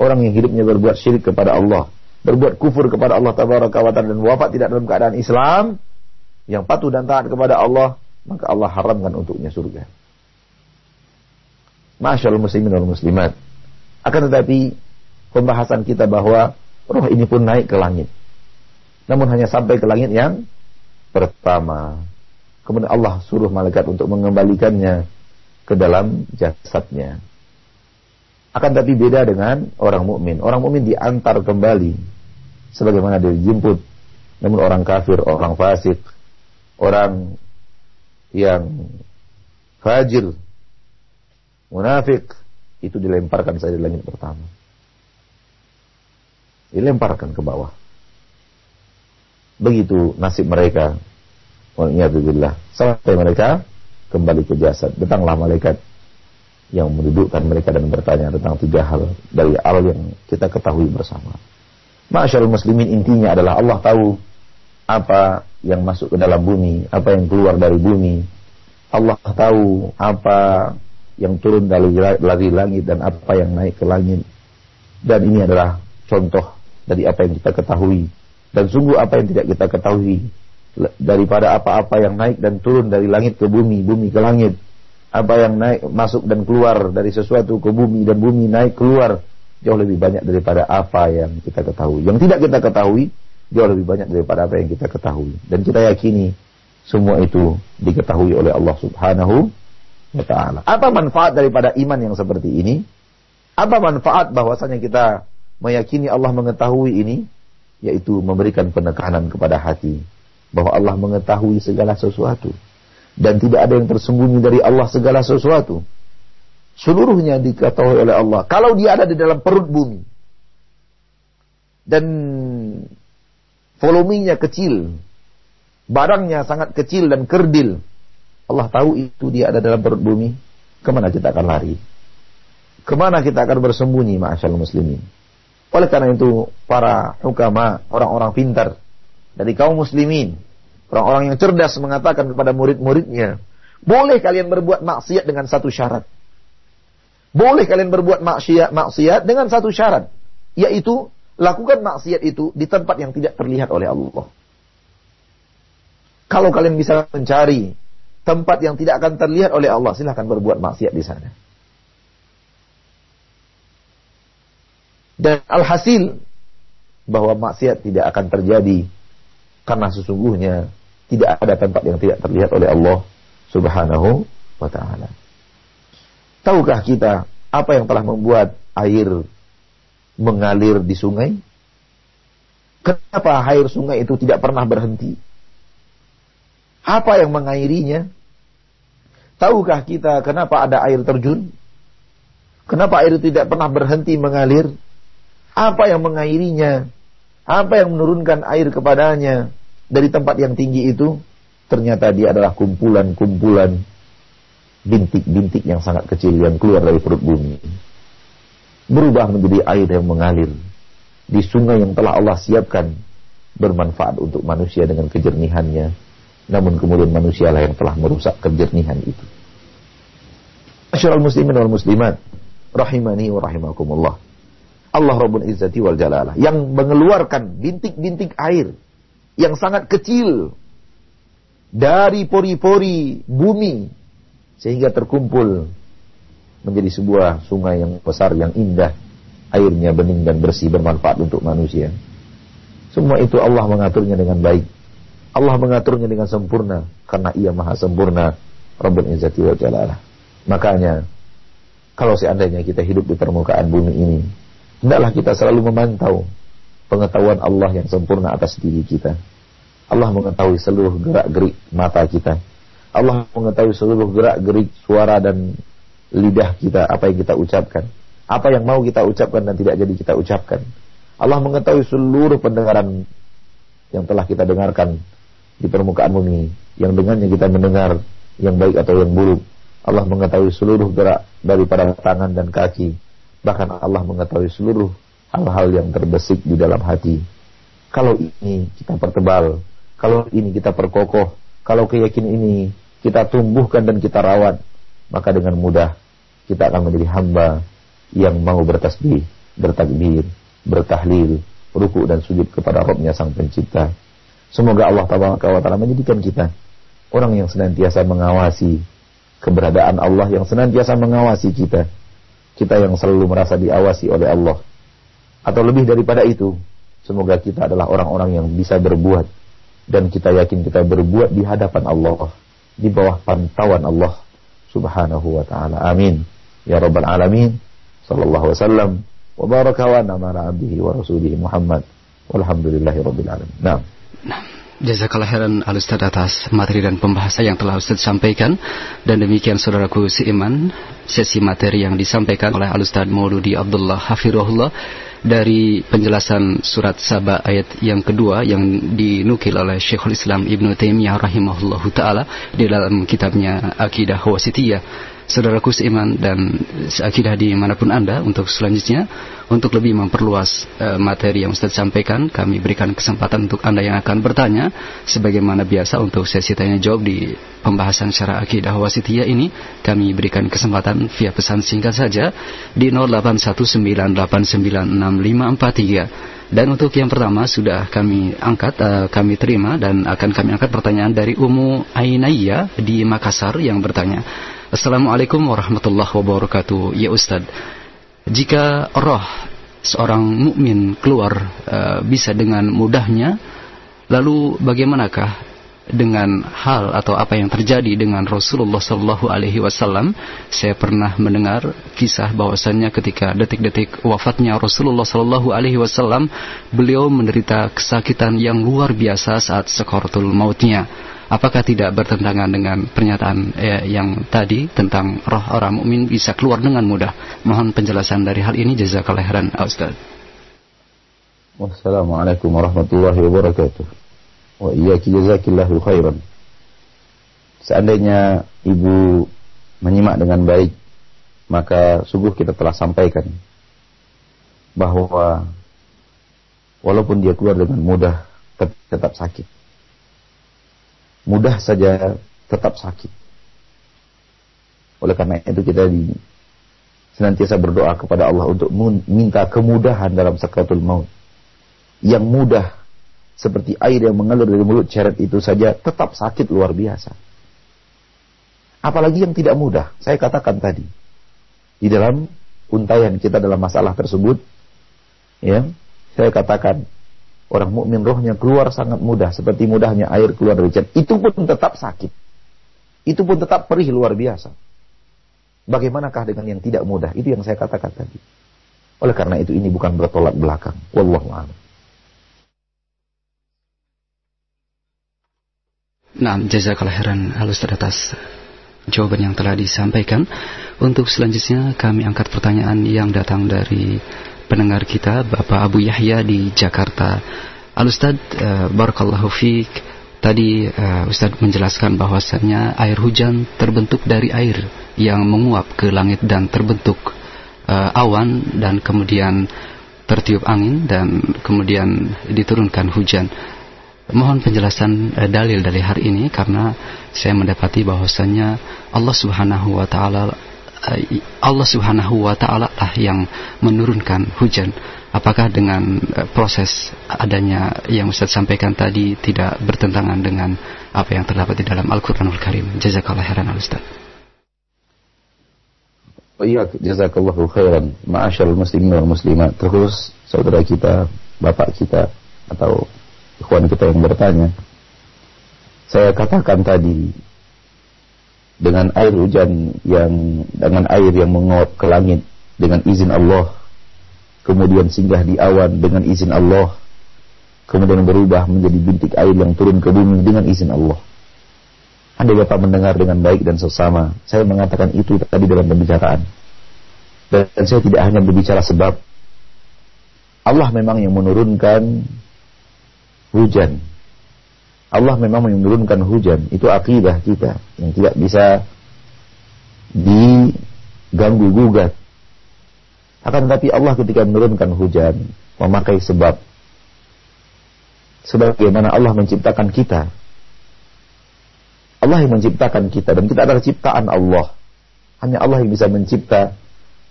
Orang yang hidupnya berbuat syirik kepada Allah, berbuat kufur kepada Allah tabaraka dan wafat tidak dalam keadaan Islam, yang patuh dan taat kepada Allah, maka Allah haramkan untuknya surga. Masyaallah muslimin dan muslimat. Akan tetapi pembahasan kita bahwa roh ini pun naik ke langit. Namun hanya sampai ke langit yang pertama. Kemudian Allah suruh malaikat untuk mengembalikannya ke dalam jasadnya. Akan tapi beda dengan orang mukmin. Orang mukmin diantar kembali sebagaimana dia dijemput. Namun orang kafir, orang fasik, orang yang fajir, munafik itu dilemparkan saja di langit pertama. Dilemparkan ke bawah. Begitu nasib mereka. Waliyahzubillah. Sampai mereka kembali ke jasad. Datanglah malaikat yang mendudukkan mereka dan bertanya tentang tiga hal dari hal yang kita ketahui bersama. Masyaallah muslimin intinya adalah Allah tahu apa yang masuk ke dalam bumi, apa yang keluar dari bumi. Allah tahu apa yang turun dari, dari langit dan apa yang naik ke langit. Dan ini adalah contoh dari apa yang kita ketahui. Dan sungguh apa yang tidak kita ketahui daripada apa-apa yang naik dan turun dari langit ke bumi, bumi ke langit. Apa yang naik masuk dan keluar dari sesuatu ke bumi dan bumi naik keluar jauh lebih banyak daripada apa yang kita ketahui. Yang tidak kita ketahui jauh lebih banyak daripada apa yang kita ketahui. Dan kita yakini semua itu diketahui oleh Allah Subhanahu wa taala. Apa manfaat daripada iman yang seperti ini? Apa manfaat bahwasanya kita meyakini Allah mengetahui ini? Yaitu memberikan penekanan kepada hati bahwa Allah mengetahui segala sesuatu dan tidak ada yang tersembunyi dari Allah segala sesuatu. Seluruhnya diketahui oleh Allah. Kalau dia ada di dalam perut bumi dan volumenya kecil, barangnya sangat kecil dan kerdil, Allah tahu itu dia ada dalam perut bumi, ke mana kita akan lari? Ke mana kita akan bersembunyi, ma'asyal muslimin? Oleh karena itu, para hukama, orang-orang pintar dari kaum muslimin, orang-orang yang cerdas mengatakan kepada murid-muridnya, boleh kalian berbuat maksiat dengan satu syarat. Boleh kalian berbuat maksiat, maksiat dengan satu syarat, yaitu lakukan maksiat itu di tempat yang tidak terlihat oleh Allah. Kalau kalian bisa mencari tempat yang tidak akan terlihat oleh Allah, silahkan berbuat maksiat di sana. Dan alhasil bahwa maksiat tidak akan terjadi karena sesungguhnya tidak ada tempat yang tidak terlihat oleh Allah Subhanahu wa taala. Tahukah kita apa yang telah membuat air mengalir di sungai? Kenapa air sungai itu tidak pernah berhenti? Apa yang mengairinya? Tahukah kita kenapa ada air terjun? Kenapa air tidak pernah berhenti mengalir? Apa yang mengairinya? Apa yang menurunkan air kepadanya dari tempat yang tinggi itu? Ternyata dia adalah kumpulan-kumpulan bintik-bintik yang sangat kecil yang keluar dari perut bumi. Berubah menjadi air yang mengalir di sungai yang telah Allah siapkan bermanfaat untuk manusia dengan kejernihannya. Namun kemudian manusialah yang telah merusak kejernihan itu. Masyarakat muslimin wal muslimat rahimani wa rahimakumullah. Allah Rabbul Izzati wal Jalalah yang mengeluarkan bintik-bintik air yang sangat kecil dari pori-pori bumi sehingga terkumpul menjadi sebuah sungai yang besar yang indah. Airnya bening dan bersih bermanfaat untuk manusia. Semua itu Allah mengaturnya dengan baik. Allah mengaturnya dengan sempurna karena ia maha sempurna Rabbul Izzati wa Jalalah. Makanya kalau seandainya kita hidup di permukaan bumi ini hendaklah kita selalu memantau pengetahuan Allah yang sempurna atas diri kita Allah mengetahui seluruh gerak-gerik mata kita Allah mengetahui seluruh gerak-gerik suara dan lidah kita, apa yang kita ucapkan. Apa yang mau kita ucapkan dan tidak jadi kita ucapkan. Allah mengetahui seluruh pendengaran yang telah kita dengarkan di permukaan bumi. Yang dengannya kita mendengar yang baik atau yang buruk. Allah mengetahui seluruh gerak daripada tangan dan kaki. Bahkan Allah mengetahui seluruh hal-hal yang terbesik di dalam hati. Kalau ini kita pertebal, kalau ini kita perkokoh, kalau keyakinan ini kita tumbuhkan dan kita rawat, maka dengan mudah kita akan menjadi hamba yang mau bertasbih, bertakbir, bertahlil, ruku dan sujud kepada Rabbnya Sang Pencipta. Semoga Allah Taala menjadikan kita orang yang senantiasa mengawasi keberadaan Allah, yang senantiasa mengawasi kita. Kita yang selalu merasa diawasi oleh Allah. Atau lebih daripada itu, semoga kita adalah orang-orang yang bisa berbuat dan kita yakin kita berbuat di hadapan Allah di bawah pantauan Allah Subhanahu wa taala. Amin. Ya rabbal alamin. Sallallahu wasallam wa baraka wa nama ala abdihi wa rasulihi Muhammad. Walhamdulillahi rabbil alamin. Nah. nah. Jazakallah khairan al Ustaz atas materi dan pembahasan yang telah Ustaz sampaikan dan demikian saudaraku seiman sesi materi yang disampaikan oleh al Ustaz Mauludi Abdullah Hafirullah dari penjelasan surat Saba ayat yang kedua yang dinukil oleh Syekhul Islam Ibnu Taimiyah rahimahullahu taala di dalam kitabnya Akidah Wasitiyah saudaraku seiman dan seakidah mana pun Anda untuk selanjutnya untuk lebih memperluas uh, materi yang Ustaz sampaikan kami berikan kesempatan untuk Anda yang akan bertanya sebagaimana biasa untuk sesi tanya jawab di pembahasan secara akidah wasitiyah ini kami berikan kesempatan via pesan singkat saja di 0819896543 dan untuk yang pertama sudah kami angkat, uh, kami terima dan akan kami angkat pertanyaan dari Umu Ainaya di Makassar yang bertanya, Assalamualaikum warahmatullahi wabarakatuh. Ya Ustaz, jika roh seorang mukmin keluar uh, bisa dengan mudahnya, lalu bagaimanakah dengan hal atau apa yang terjadi dengan Rasulullah Shallallahu Alaihi Wasallam. Saya pernah mendengar kisah bahwasannya ketika detik-detik wafatnya Rasulullah Shallallahu Alaihi Wasallam, beliau menderita kesakitan yang luar biasa saat sekortul mautnya. Apakah tidak bertentangan dengan pernyataan eh, yang tadi tentang roh orang mukmin bisa keluar dengan mudah? Mohon penjelasan dari hal ini jazakallahu khairan Ustaz. Wassalamualaikum warahmatullahi wabarakatuh. Wa iyyaki jazakillahu khairan. Seandainya ibu menyimak dengan baik, maka sungguh kita telah sampaikan bahwa walaupun dia keluar dengan mudah, tetap sakit mudah saja tetap sakit. Oleh karena itu kita senantiasa berdoa kepada Allah untuk minta kemudahan dalam sakratul maut. Yang mudah seperti air yang mengalir dari mulut ceret itu saja tetap sakit luar biasa. Apalagi yang tidak mudah. Saya katakan tadi. Di dalam untayan kita dalam masalah tersebut, ya, saya katakan orang mukmin rohnya keluar sangat mudah seperti mudahnya air keluar dari ceret. Itu pun tetap sakit. Itu pun tetap perih luar biasa. Bagaimanakah dengan yang tidak mudah? Itu yang saya katakan tadi. Oleh karena itu ini bukan bertolak belakang. Wallahu a'lam. Nah, jazakallah khairan halus atas jawaban yang telah disampaikan. Untuk selanjutnya kami angkat pertanyaan yang datang dari pendengar kita Bapak Abu Yahya di Jakarta. Al-Ustaz uh, Barakallahu Fik Tadi uh, Ustadz menjelaskan bahwasannya air hujan terbentuk dari air yang menguap ke langit dan terbentuk uh, awan dan kemudian tertiup angin dan kemudian diturunkan hujan. Mohon penjelasan uh, dalil dari hari ini karena saya mendapati bahwasannya Allah Subhanahu wa taala Allah Subhanahu wa taala lah yang menurunkan hujan apakah dengan uh, proses adanya yang Ustaz sampaikan tadi tidak bertentangan dengan apa yang terdapat di dalam Al-Quranul Karim. Jazakallah khairan Ustaz. Iya, jazakallahu khairan. Ma'asyarul muslimin wal muslimat. Terus saudara kita, bapak kita atau ikhwan kita yang bertanya. Saya katakan tadi dengan air hujan yang dengan air yang menguap ke langit dengan izin Allah kemudian singgah di awan dengan izin Allah, kemudian berubah menjadi bintik air yang turun ke bumi dengan izin Allah. Anda dapat mendengar dengan baik dan sesama. Saya mengatakan itu tadi dalam pembicaraan. Dan saya tidak hanya berbicara sebab Allah memang yang menurunkan hujan. Allah memang menurunkan hujan. Itu akidah kita yang tidak bisa diganggu gugat akan tetapi Allah ketika menurunkan hujan memakai sebab. Sebagaimana Allah menciptakan kita. Allah yang menciptakan kita dan kita adalah ciptaan Allah. Hanya Allah yang bisa mencipta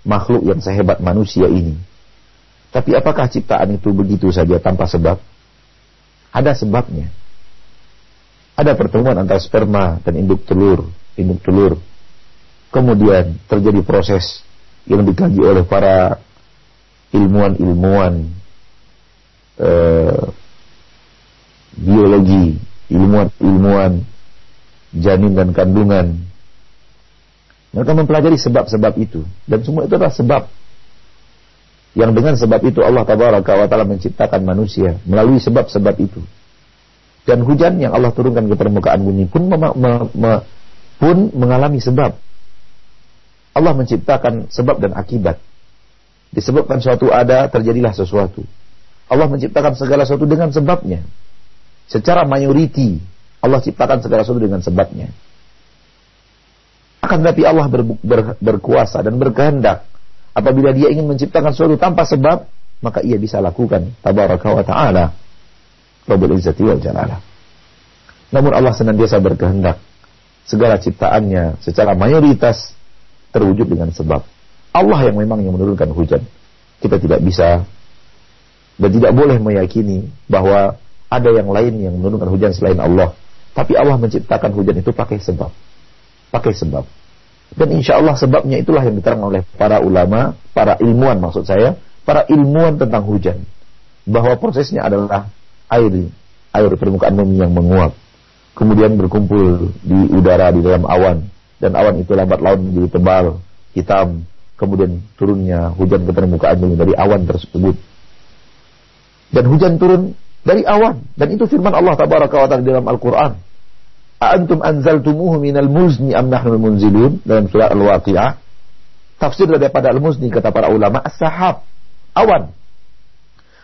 makhluk yang sehebat manusia ini. Tapi apakah ciptaan itu begitu saja tanpa sebab? Ada sebabnya. Ada pertemuan antara sperma dan induk telur, induk telur. Kemudian terjadi proses yang dikaji oleh para ilmuwan-ilmuwan eh, biologi, ilmuwan-ilmuwan janin dan kandungan. Mereka mempelajari sebab-sebab itu dan semua itu adalah sebab yang dengan sebab itu Allah taala menciptakan manusia melalui sebab-sebab itu. Dan hujan yang Allah turunkan ke permukaan bumi pun pun mengalami sebab Allah menciptakan sebab dan akibat. Disebabkan suatu ada, terjadilah sesuatu. Allah menciptakan segala sesuatu dengan sebabnya. Secara mayoriti, Allah ciptakan segala sesuatu dengan sebabnya. Akan tetapi Allah ber, ber, berkuasa dan berkehendak. Apabila dia ingin menciptakan sesuatu tanpa sebab, maka ia bisa lakukan. Tabaraka wa ta'ala. Rabbul Izzati wal Jalalah. Namun Allah senantiasa berkehendak. Segala ciptaannya secara mayoritas terwujud dengan sebab. Allah yang memang yang menurunkan hujan. Kita tidak bisa dan tidak boleh meyakini bahwa ada yang lain yang menurunkan hujan selain Allah. Tapi Allah menciptakan hujan itu pakai sebab. Pakai sebab. Dan insya Allah sebabnya itulah yang diterangkan oleh para ulama, para ilmuwan maksud saya, para ilmuwan tentang hujan. Bahwa prosesnya adalah air, air permukaan bumi yang menguap. Kemudian berkumpul di udara, di dalam awan dan awan itu lambat laun menjadi tebal, hitam, kemudian turunnya hujan ke permukaan bumi dari awan tersebut. Dan hujan turun dari awan dan itu firman Allah tabaraka wa taala dalam Al-Qur'an. Antum anzaltumuhu minal muzni am nahnu munzilun dalam surah Al-Waqi'ah. Tafsir daripada Al-Muzni kata para ulama as-sahab, awan.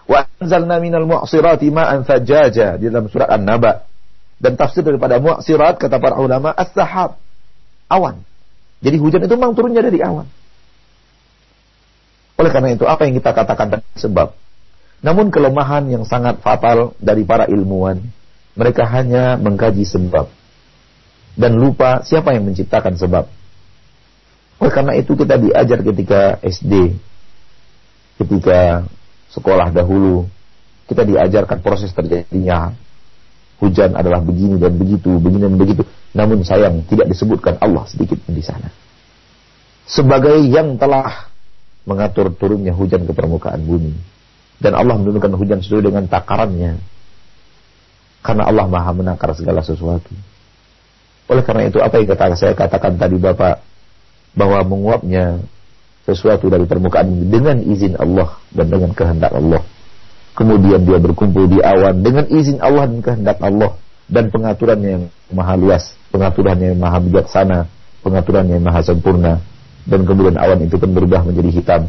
Wa anzalna minal mu'sirati ma'an fajaja di dalam surah An-Naba. Dan tafsir daripada mu'sirat kata para ulama as-sahab, awan. Jadi hujan itu memang turunnya dari awan. Oleh karena itu, apa yang kita katakan tadi sebab. Namun kelemahan yang sangat fatal dari para ilmuwan, mereka hanya mengkaji sebab. Dan lupa siapa yang menciptakan sebab. Oleh karena itu kita diajar ketika SD, ketika sekolah dahulu, kita diajarkan proses terjadinya hujan adalah begini dan begitu, begini dan begitu. Namun sayang tidak disebutkan Allah sedikit di sana. Sebagai yang telah mengatur turunnya hujan ke permukaan bumi. Dan Allah menurunkan hujan sesuai dengan takarannya. Karena Allah maha menakar segala sesuatu. Oleh karena itu apa yang kata saya katakan tadi Bapak bahwa menguapnya sesuatu dari permukaan bumi dengan izin Allah dan dengan kehendak Allah. Kemudian dia berkumpul di awan dengan izin Allah dan kehendak Allah. Dan pengaturannya yang maha luas, pengaturannya yang maha bijaksana, pengaturannya yang maha sempurna. Dan kemudian awan itu pun berubah menjadi hitam.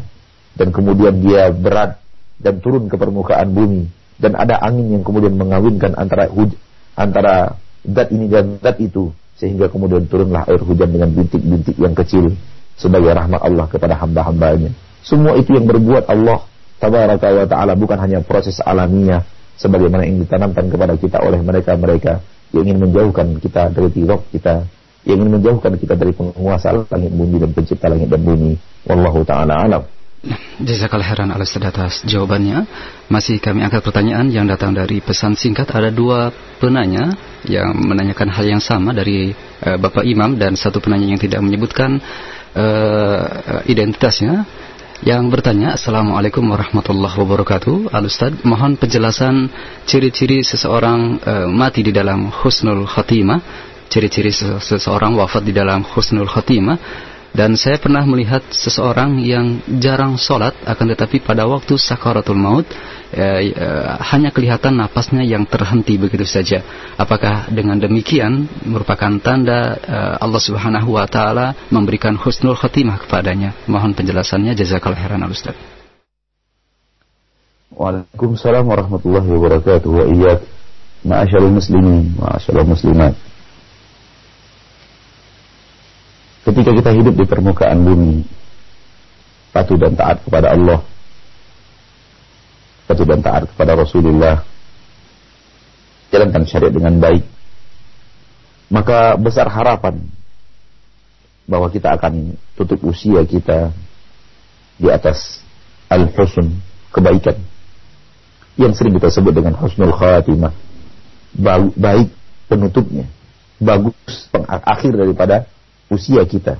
Dan kemudian dia berat dan turun ke permukaan bumi. Dan ada angin yang kemudian mengawinkan antara huj antara zat ini dan zat itu. Sehingga kemudian turunlah air hujan dengan bintik-bintik yang kecil sebagai rahmat Allah kepada hamba-hambanya. Semua itu yang berbuat Allah tabaraka wa ta'ala bukan hanya proses alamiah sebagaimana yang ditanamkan kepada kita oleh mereka-mereka yang ingin menjauhkan kita dari tirok kita yang ingin menjauhkan kita dari penguasa langit bumi dan pencipta langit dan bumi wallahu taala alam Jazakallah heran alas atas jawabannya. Masih kami angkat pertanyaan yang datang dari pesan singkat. Ada dua penanya yang menanyakan hal yang sama dari uh, Bapak Imam dan satu penanya yang tidak menyebutkan uh, identitasnya yang bertanya Assalamualaikum warahmatullahi wabarakatuh. Al Ustaz mohon penjelasan ciri-ciri seseorang uh, mati di dalam husnul khatimah ciri-ciri seseorang wafat di dalam husnul khatimah dan saya pernah melihat seseorang yang jarang sholat akan tetapi pada waktu sakaratul maut eh, eh, hanya kelihatan napasnya yang terhenti begitu saja. Apakah dengan demikian merupakan tanda eh, Allah Subhanahu wa taala memberikan husnul khatimah kepadanya? Mohon penjelasannya jazakallahu khairan Ustaz. Waalaikumsalam warahmatullahi wabarakatuh wa iyyak muslimin ma'asyarul muslimat. Ketika kita hidup di permukaan bumi patuh dan taat kepada Allah patuh dan taat kepada Rasulullah jalankan syariat dengan baik maka besar harapan bahwa kita akan tutup usia kita di atas al-husn kebaikan yang sering kita sebut dengan husnul khatimah. Baik penutupnya bagus akhir daripada usia kita.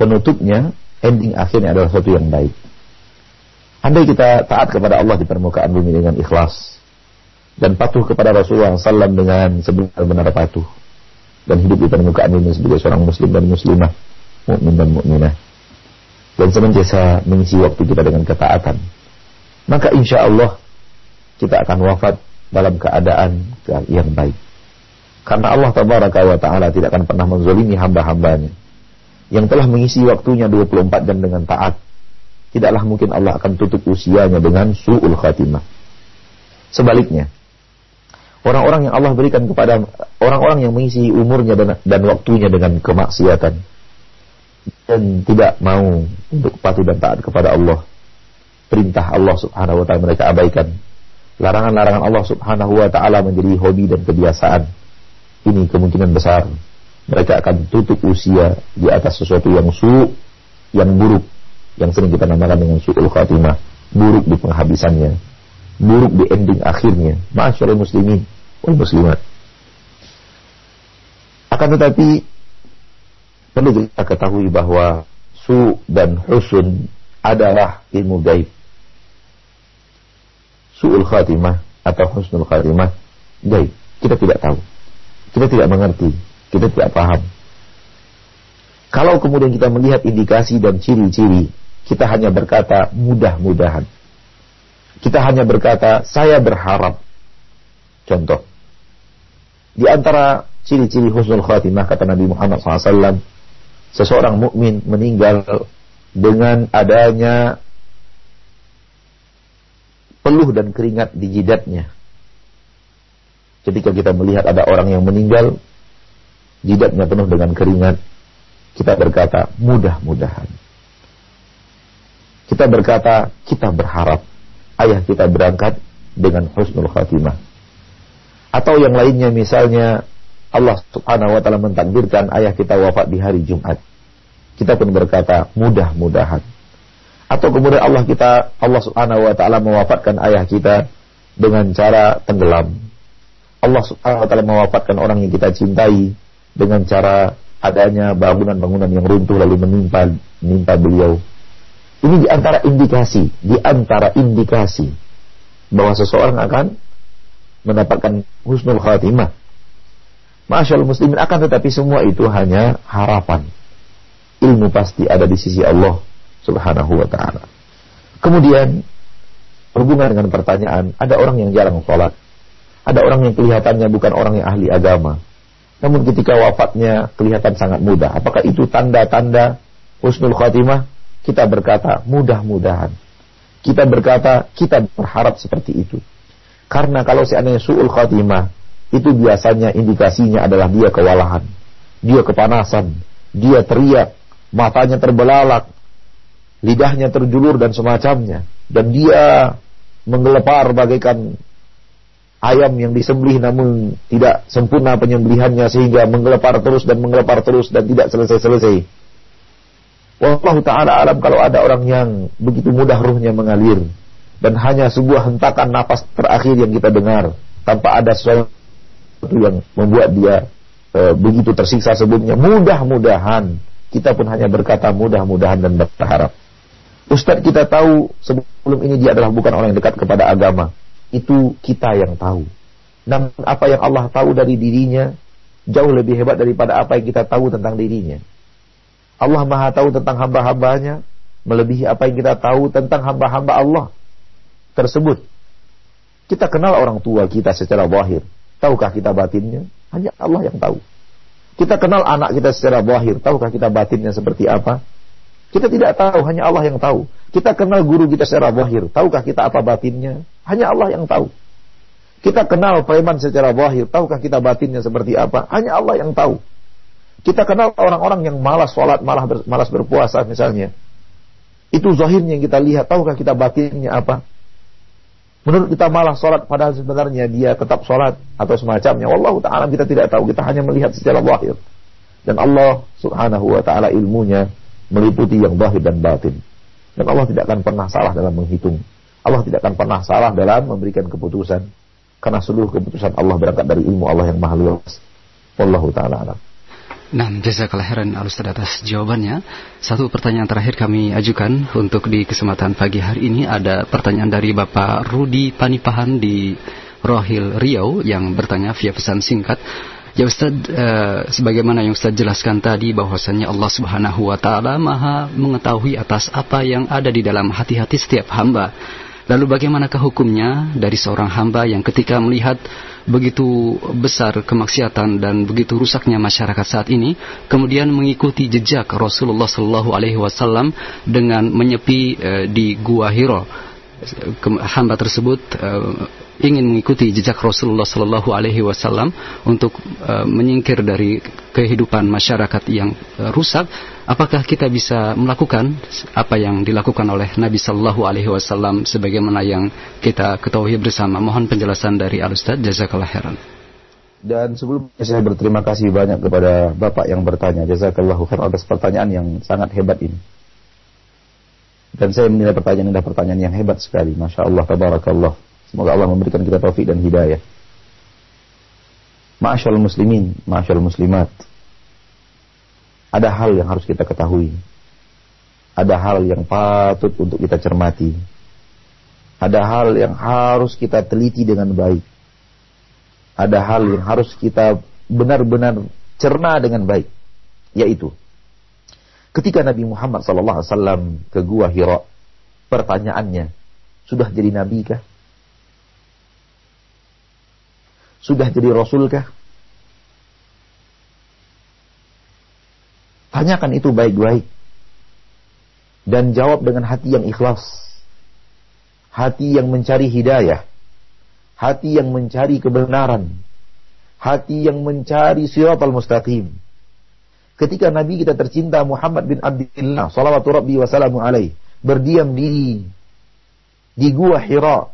Penutupnya, ending akhirnya adalah sesuatu yang baik. Andai kita taat kepada Allah di permukaan bumi dengan ikhlas dan patuh kepada Rasulullah SAW dengan sebenar-benar patuh dan hidup di permukaan bumi sebagai seorang muslim dan muslimah, mukmin dan mukminah dan senantiasa mengisi waktu kita dengan ketaatan, maka insya Allah kita akan wafat dalam keadaan yang baik. Karena Allah tabaraka wa ta'ala tidak akan pernah menzolimi hamba-hambanya. Yang telah mengisi waktunya 24 jam dengan taat. Tidaklah mungkin Allah akan tutup usianya dengan su'ul khatimah. Sebaliknya, orang-orang yang Allah berikan kepada orang-orang yang mengisi umurnya dan, dan waktunya dengan kemaksiatan dan tidak mau untuk patuh dan taat kepada Allah. Perintah Allah Subhanahu wa taala mereka abaikan. Larangan-larangan Allah Subhanahu wa taala menjadi hobi dan kebiasaan ini kemungkinan besar mereka akan tutup usia di atas sesuatu yang su, yang buruk, yang sering kita namakan dengan su'ul khatimah, buruk di penghabisannya, buruk di ending akhirnya. Masyaallah muslimin wal muslimat. Akan tetapi perlu kita ketahui bahwa su dan husun adalah ilmu gaib. Su'ul khatimah atau husnul khatimah gaib. Kita tidak tahu. Kita tidak mengerti, kita tidak paham. Kalau kemudian kita melihat indikasi dan ciri-ciri, kita hanya berkata mudah-mudahan. Kita hanya berkata saya berharap. Contoh. Di antara ciri-ciri husnul khatimah kata Nabi Muhammad SAW, seseorang mukmin meninggal dengan adanya peluh dan keringat di jidatnya ketika kita melihat ada orang yang meninggal, jidatnya penuh dengan keringat, kita berkata, mudah-mudahan. Kita berkata, kita berharap ayah kita berangkat dengan husnul khatimah. Atau yang lainnya misalnya Allah subhanahu wa ta'ala mentakdirkan ayah kita wafat di hari Jumat. kita pun berkata mudah-mudahan. Atau kemudian Allah kita Allah Subhanahu wa taala mewafatkan ayah kita dengan cara tenggelam. Allah Subhanahu wa taala mewafatkan orang yang kita cintai dengan cara adanya bangunan-bangunan yang runtuh lalu menimpa menimpa beliau. Ini di antara indikasi, di antara indikasi bahwa seseorang akan mendapatkan husnul khatimah. Masyaallah muslimin akan tetapi semua itu hanya harapan. Ilmu pasti ada di sisi Allah Subhanahu wa taala. Kemudian berhubungan dengan pertanyaan, ada orang yang jarang sholat. Ada orang yang kelihatannya bukan orang yang ahli agama. Namun ketika wafatnya kelihatan sangat mudah. Apakah itu tanda-tanda husnul khatimah? Kita berkata mudah-mudahan. Kita berkata kita berharap seperti itu. Karena kalau seandainya su'ul khatimah, itu biasanya indikasinya adalah dia kewalahan. Dia kepanasan. Dia teriak. Matanya terbelalak lidahnya terjulur dan semacamnya dan dia menggelepar bagaikan ayam yang disembelih namun tidak sempurna penyembelihannya sehingga menggelepar terus dan menggelepar terus dan tidak selesai-selesai. Wallahu taala alam kalau ada orang yang begitu mudah ruhnya mengalir dan hanya sebuah hentakan nafas terakhir yang kita dengar tanpa ada sesuatu yang membuat dia e, begitu tersiksa sebelumnya. Mudah-mudahan kita pun hanya berkata mudah-mudahan dan berharap. Ustadz kita tahu sebelum ini dia adalah bukan orang yang dekat kepada agama. Itu kita yang tahu. Namun apa yang Allah tahu dari dirinya jauh lebih hebat daripada apa yang kita tahu tentang dirinya. Allah maha tahu tentang hamba-hambanya melebihi apa yang kita tahu tentang hamba-hamba Allah tersebut. Kita kenal orang tua kita secara zahir. Tahukah kita batinnya? Hanya Allah yang tahu. Kita kenal anak kita secara zahir. Tahukah kita batinnya seperti apa? Kita tidak tahu, hanya Allah yang tahu. Kita kenal guru kita secara zahir. Tahukah kita apa batinnya? Hanya Allah yang tahu. Kita kenal preman secara zahir. Tahukah kita batinnya seperti apa? Hanya Allah yang tahu. Kita kenal orang-orang yang malas sholat, malas, ber, malas berpuasa misalnya. Itu zahirnya yang kita lihat. Tahukah kita batinnya apa? Menurut kita malas sholat, padahal sebenarnya dia tetap sholat atau semacamnya. Wallahu ta'ala kita tidak tahu. Kita hanya melihat secara zahir. Dan Allah subhanahu wa ta'ala ilmunya meliputi yang zahir dan batin. Dan Allah tidak akan pernah salah dalam menghitung. Allah tidak akan pernah salah dalam memberikan keputusan. Karena seluruh keputusan Allah berangkat dari ilmu Allah yang maha luas. Wallahu ta'ala alam. Nah, jazakallah khairan atas jawabannya. Satu pertanyaan terakhir kami ajukan untuk di kesempatan pagi hari ini ada pertanyaan dari Bapak Rudi Panipahan di Rohil Riau yang bertanya via pesan singkat. Ya Ustaz, uh, sebagaimana yang Ustaz jelaskan tadi bahwasannya Allah Subhanahu wa taala Maha mengetahui atas apa yang ada di dalam hati-hati setiap hamba. Lalu bagaimanakah hukumnya dari seorang hamba yang ketika melihat begitu besar kemaksiatan dan begitu rusaknya masyarakat saat ini, kemudian mengikuti jejak Rasulullah Shallallahu Alaihi Wasallam dengan menyepi uh, di Gua Hiro. Hamba tersebut uh, ingin mengikuti jejak Rasulullah Sallallahu Alaihi Wasallam untuk uh, menyingkir dari kehidupan masyarakat yang uh, rusak, apakah kita bisa melakukan apa yang dilakukan oleh Nabi Sallallahu Alaihi Wasallam sebagaimana yang kita ketahui bersama? Mohon penjelasan dari Al Ustaz. Jazakallah khairan. Dan sebelumnya saya berterima kasih banyak kepada Bapak yang bertanya. Jazakallahu khairan atas pertanyaan yang sangat hebat ini. Dan saya menilai pertanyaan ini adalah pertanyaan yang hebat sekali. Masya Allah, tabarakallah. Semoga Allah memberikan kita taufik dan hidayah. Ma'asyal muslimin, ma'asyal muslimat. Ada hal yang harus kita ketahui. Ada hal yang patut untuk kita cermati. Ada hal yang harus kita teliti dengan baik. Ada hal yang harus kita benar-benar cerna dengan baik. Yaitu, ketika Nabi Muhammad SAW ke Gua Hira, pertanyaannya, sudah jadi nabi kah? Sudah jadi Rasulkah? Tanyakan itu baik-baik. Dan jawab dengan hati yang ikhlas. Hati yang mencari hidayah. Hati yang mencari kebenaran. Hati yang mencari al mustaqim. Ketika Nabi kita tercinta Muhammad bin Abdullah salawatu rabbi wassalamu alaih berdiam diri di gua Hira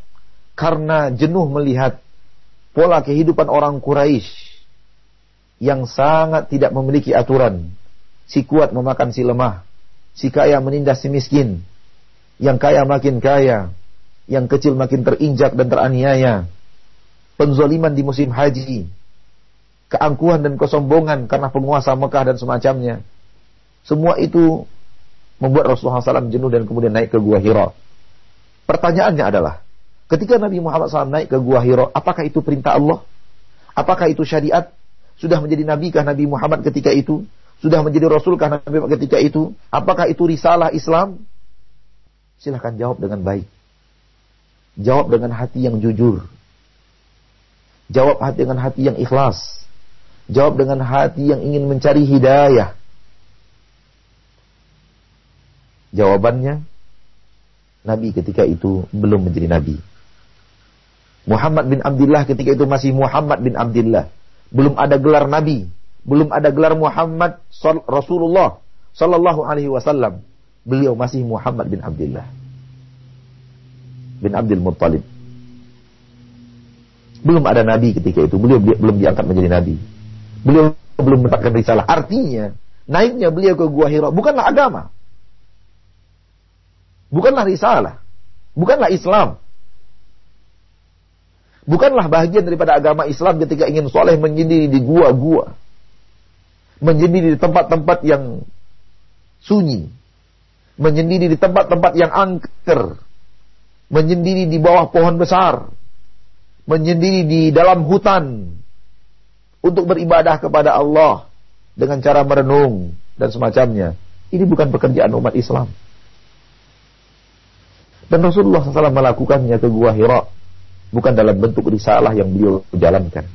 karena jenuh melihat pola kehidupan orang Quraisy yang sangat tidak memiliki aturan Si kuat memakan si lemah. Si kaya menindas si miskin. Yang kaya makin kaya. Yang kecil makin terinjak dan teraniaya. Penzoliman di musim haji. Keangkuhan dan kesombongan karena penguasa Mekah dan semacamnya. Semua itu membuat Rasulullah SAW jenuh dan kemudian naik ke Gua Hira. Pertanyaannya adalah, ketika Nabi Muhammad SAW naik ke Gua Hira, apakah itu perintah Allah? Apakah itu syariat? Sudah menjadi Nabi kah Nabi Muhammad ketika itu? Sudah menjadi Rasul kah Nabi ketika itu? Apakah itu risalah Islam? Silahkan jawab dengan baik. Jawab dengan hati yang jujur. Jawab dengan hati yang ikhlas. Jawab dengan hati yang ingin mencari hidayah. Jawabannya, Nabi ketika itu belum menjadi Nabi. Muhammad bin Abdullah ketika itu masih Muhammad bin Abdullah. Belum ada gelar Nabi belum ada gelar Muhammad Rasulullah Sallallahu Alaihi Wasallam. Beliau masih Muhammad bin Abdullah bin Abdul Muttalib. Belum ada nabi ketika itu. Beliau belum diangkat menjadi nabi. Beliau belum mendapatkan risalah. Artinya, naiknya beliau ke Gua Hira bukanlah agama. Bukanlah risalah. Bukanlah Islam. Bukanlah bagian daripada agama Islam ketika ingin soleh menyendiri di gua-gua. Menyendiri di tempat-tempat yang sunyi, menyendiri di tempat-tempat yang angker, menyendiri di bawah pohon besar, menyendiri di dalam hutan. Untuk beribadah kepada Allah dengan cara merenung dan semacamnya. Ini bukan pekerjaan umat Islam. Dan Rasulullah SAW melakukannya ke Gua Hira bukan dalam bentuk risalah yang beliau jalankan.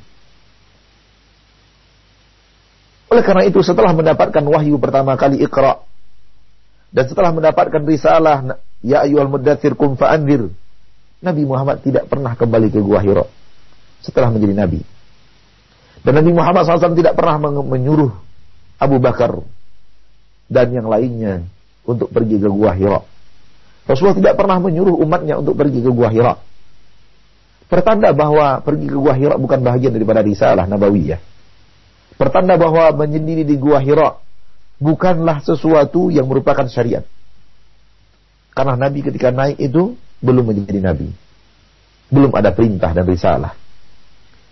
Oleh karena itu setelah mendapatkan wahyu pertama kali Iqra dan setelah mendapatkan risalah ya ayyuhal muddatsir kum fa'andir Nabi Muhammad tidak pernah kembali ke Gua Hira setelah menjadi nabi. Dan Nabi Muhammad SAW tidak pernah menyuruh Abu Bakar dan yang lainnya untuk pergi ke Gua Hira. Rasulullah tidak pernah menyuruh umatnya untuk pergi ke Gua Hira. Pertanda bahwa pergi ke Gua Hira bukan bagian daripada risalah nabawiyah. Pertanda bahwa menyendiri di gua Hira bukanlah sesuatu yang merupakan syariat. Karena Nabi ketika naik itu belum menjadi Nabi. Belum ada perintah dan risalah.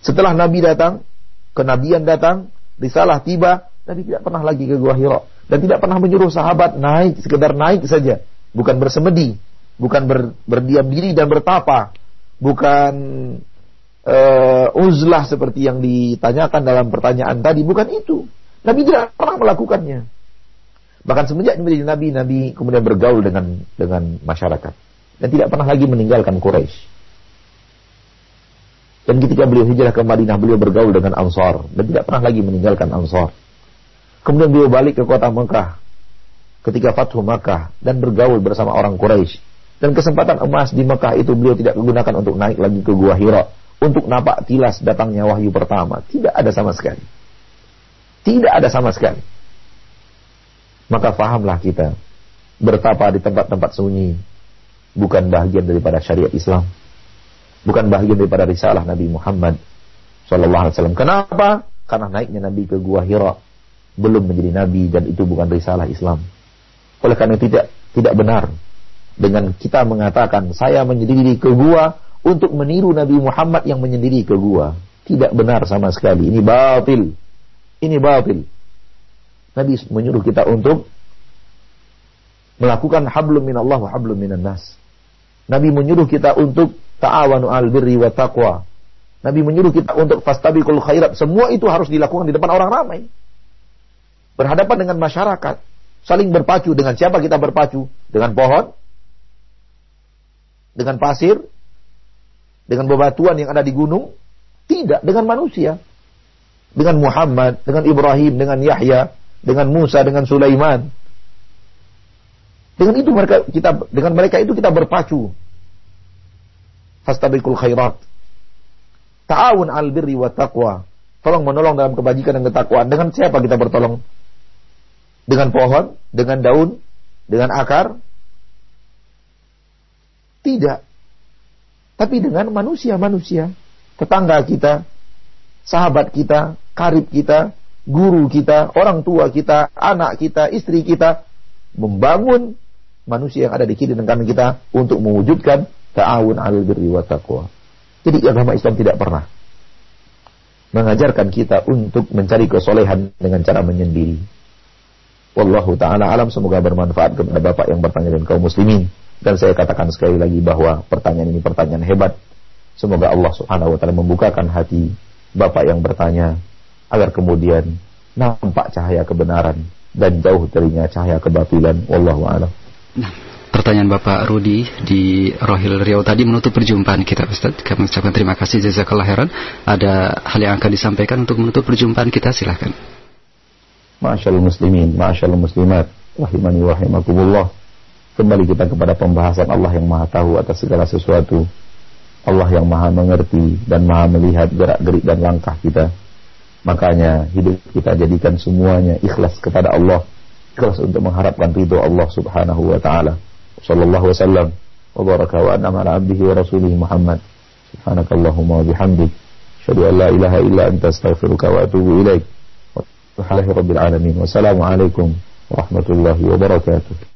Setelah Nabi datang, kenabian datang, risalah tiba, Nabi tidak pernah lagi ke Gua Hira. Dan tidak pernah menyuruh sahabat naik, sekedar naik saja. Bukan bersemedi, bukan ber, berdiam diri dan bertapa, bukan uh, uzlah seperti yang ditanyakan dalam pertanyaan tadi bukan itu. Nabi tidak pernah melakukannya. Bahkan semenjak menjadi nabi, nabi kemudian bergaul dengan dengan masyarakat dan tidak pernah lagi meninggalkan Quraisy. Dan ketika beliau hijrah ke Madinah, beliau bergaul dengan Ansar dan tidak pernah lagi meninggalkan Ansar. Kemudian beliau balik ke kota Mekah ketika Fathu Mekah dan bergaul bersama orang Quraisy. Dan kesempatan emas di Mekah itu beliau tidak menggunakan untuk naik lagi ke Gua Hira untuk nampak tilas datangnya wahyu pertama. Tidak ada sama sekali. Tidak ada sama sekali. Maka fahamlah kita. Bertapa di tempat-tempat sunyi. Bukan bagian daripada syariat Islam. Bukan bagian daripada risalah Nabi Muhammad Sallallahu Alaihi Wasallam. Kenapa? Karena naiknya Nabi ke Gua Hira belum menjadi Nabi dan itu bukan risalah Islam. Oleh karena tidak tidak benar dengan kita mengatakan saya menyendiri ke gua untuk meniru Nabi Muhammad yang menyendiri ke gua. Tidak benar sama sekali. Ini batil. Ini batil. Nabi menyuruh kita untuk melakukan hablum minallah wa hablum minan nas. Nabi menyuruh kita untuk ta'awanu al birri wa taqwa. Nabi menyuruh kita untuk fastabiqul khairat. Semua itu harus dilakukan di depan orang ramai. Berhadapan dengan masyarakat. Saling berpacu. Dengan siapa kita berpacu? Dengan pohon? Dengan pasir? dengan bebatuan yang ada di gunung, tidak dengan manusia. Dengan Muhammad, dengan Ibrahim, dengan Yahya, dengan Musa, dengan Sulaiman. Dengan itu mereka kita dengan mereka itu kita berpacu. Fastabiqul khairat. Ta'awun al birri wa taqwa. Tolong menolong dalam kebajikan dan ketakwaan. Dengan siapa kita bertolong? Dengan pohon, dengan daun, dengan akar? Tidak tapi dengan manusia-manusia, tetangga kita, sahabat kita, karib kita, guru kita, orang tua kita, anak kita, istri kita membangun manusia yang ada di kiri dan kanan kita untuk mewujudkan ta'awun 'alal birri wa taqwa. Jadi agama Islam tidak pernah mengajarkan kita untuk mencari kesolehan dengan cara menyendiri. Wallahu taala alam semoga bermanfaat kepada Bapak yang bertanya dan kaum muslimin. Dan saya katakan sekali lagi bahwa pertanyaan ini pertanyaan hebat. Semoga Allah Subhanahu wa taala membukakan hati Bapak yang bertanya agar kemudian nampak cahaya kebenaran dan jauh darinya cahaya kebatilan wallahu a'lam. Nah, pertanyaan Bapak Rudi di Rohil Riau tadi menutup perjumpaan kita Ustaz. Kami ucapkan terima kasih jazakallah khairan. Ada hal yang akan disampaikan untuk menutup perjumpaan kita silahkan. Masyaallah muslimin, masyaallah muslimat, rahimani wa rahimakumullah. Kembali kita kepada pembahasan Allah yang Maha Tahu atas segala sesuatu. Allah yang Maha Mengerti dan Maha Melihat gerak-gerik dan langkah kita. Makanya hidup kita jadikan semuanya ikhlas kepada Allah, ikhlas untuk mengharapkan ridho Allah Subhanahu wa taala. Sallallahu wasallam wa baraka wa an'ama ala abdihi wa rasulihi Muhammad. Subhanakallahumma wa bihamdik, asyhadu an la ilaha illa anta astaghfiruka wa atubu ilaik. Wa rabbil alamin. Wassalamualaikum warahmatullahi wabarakatuh.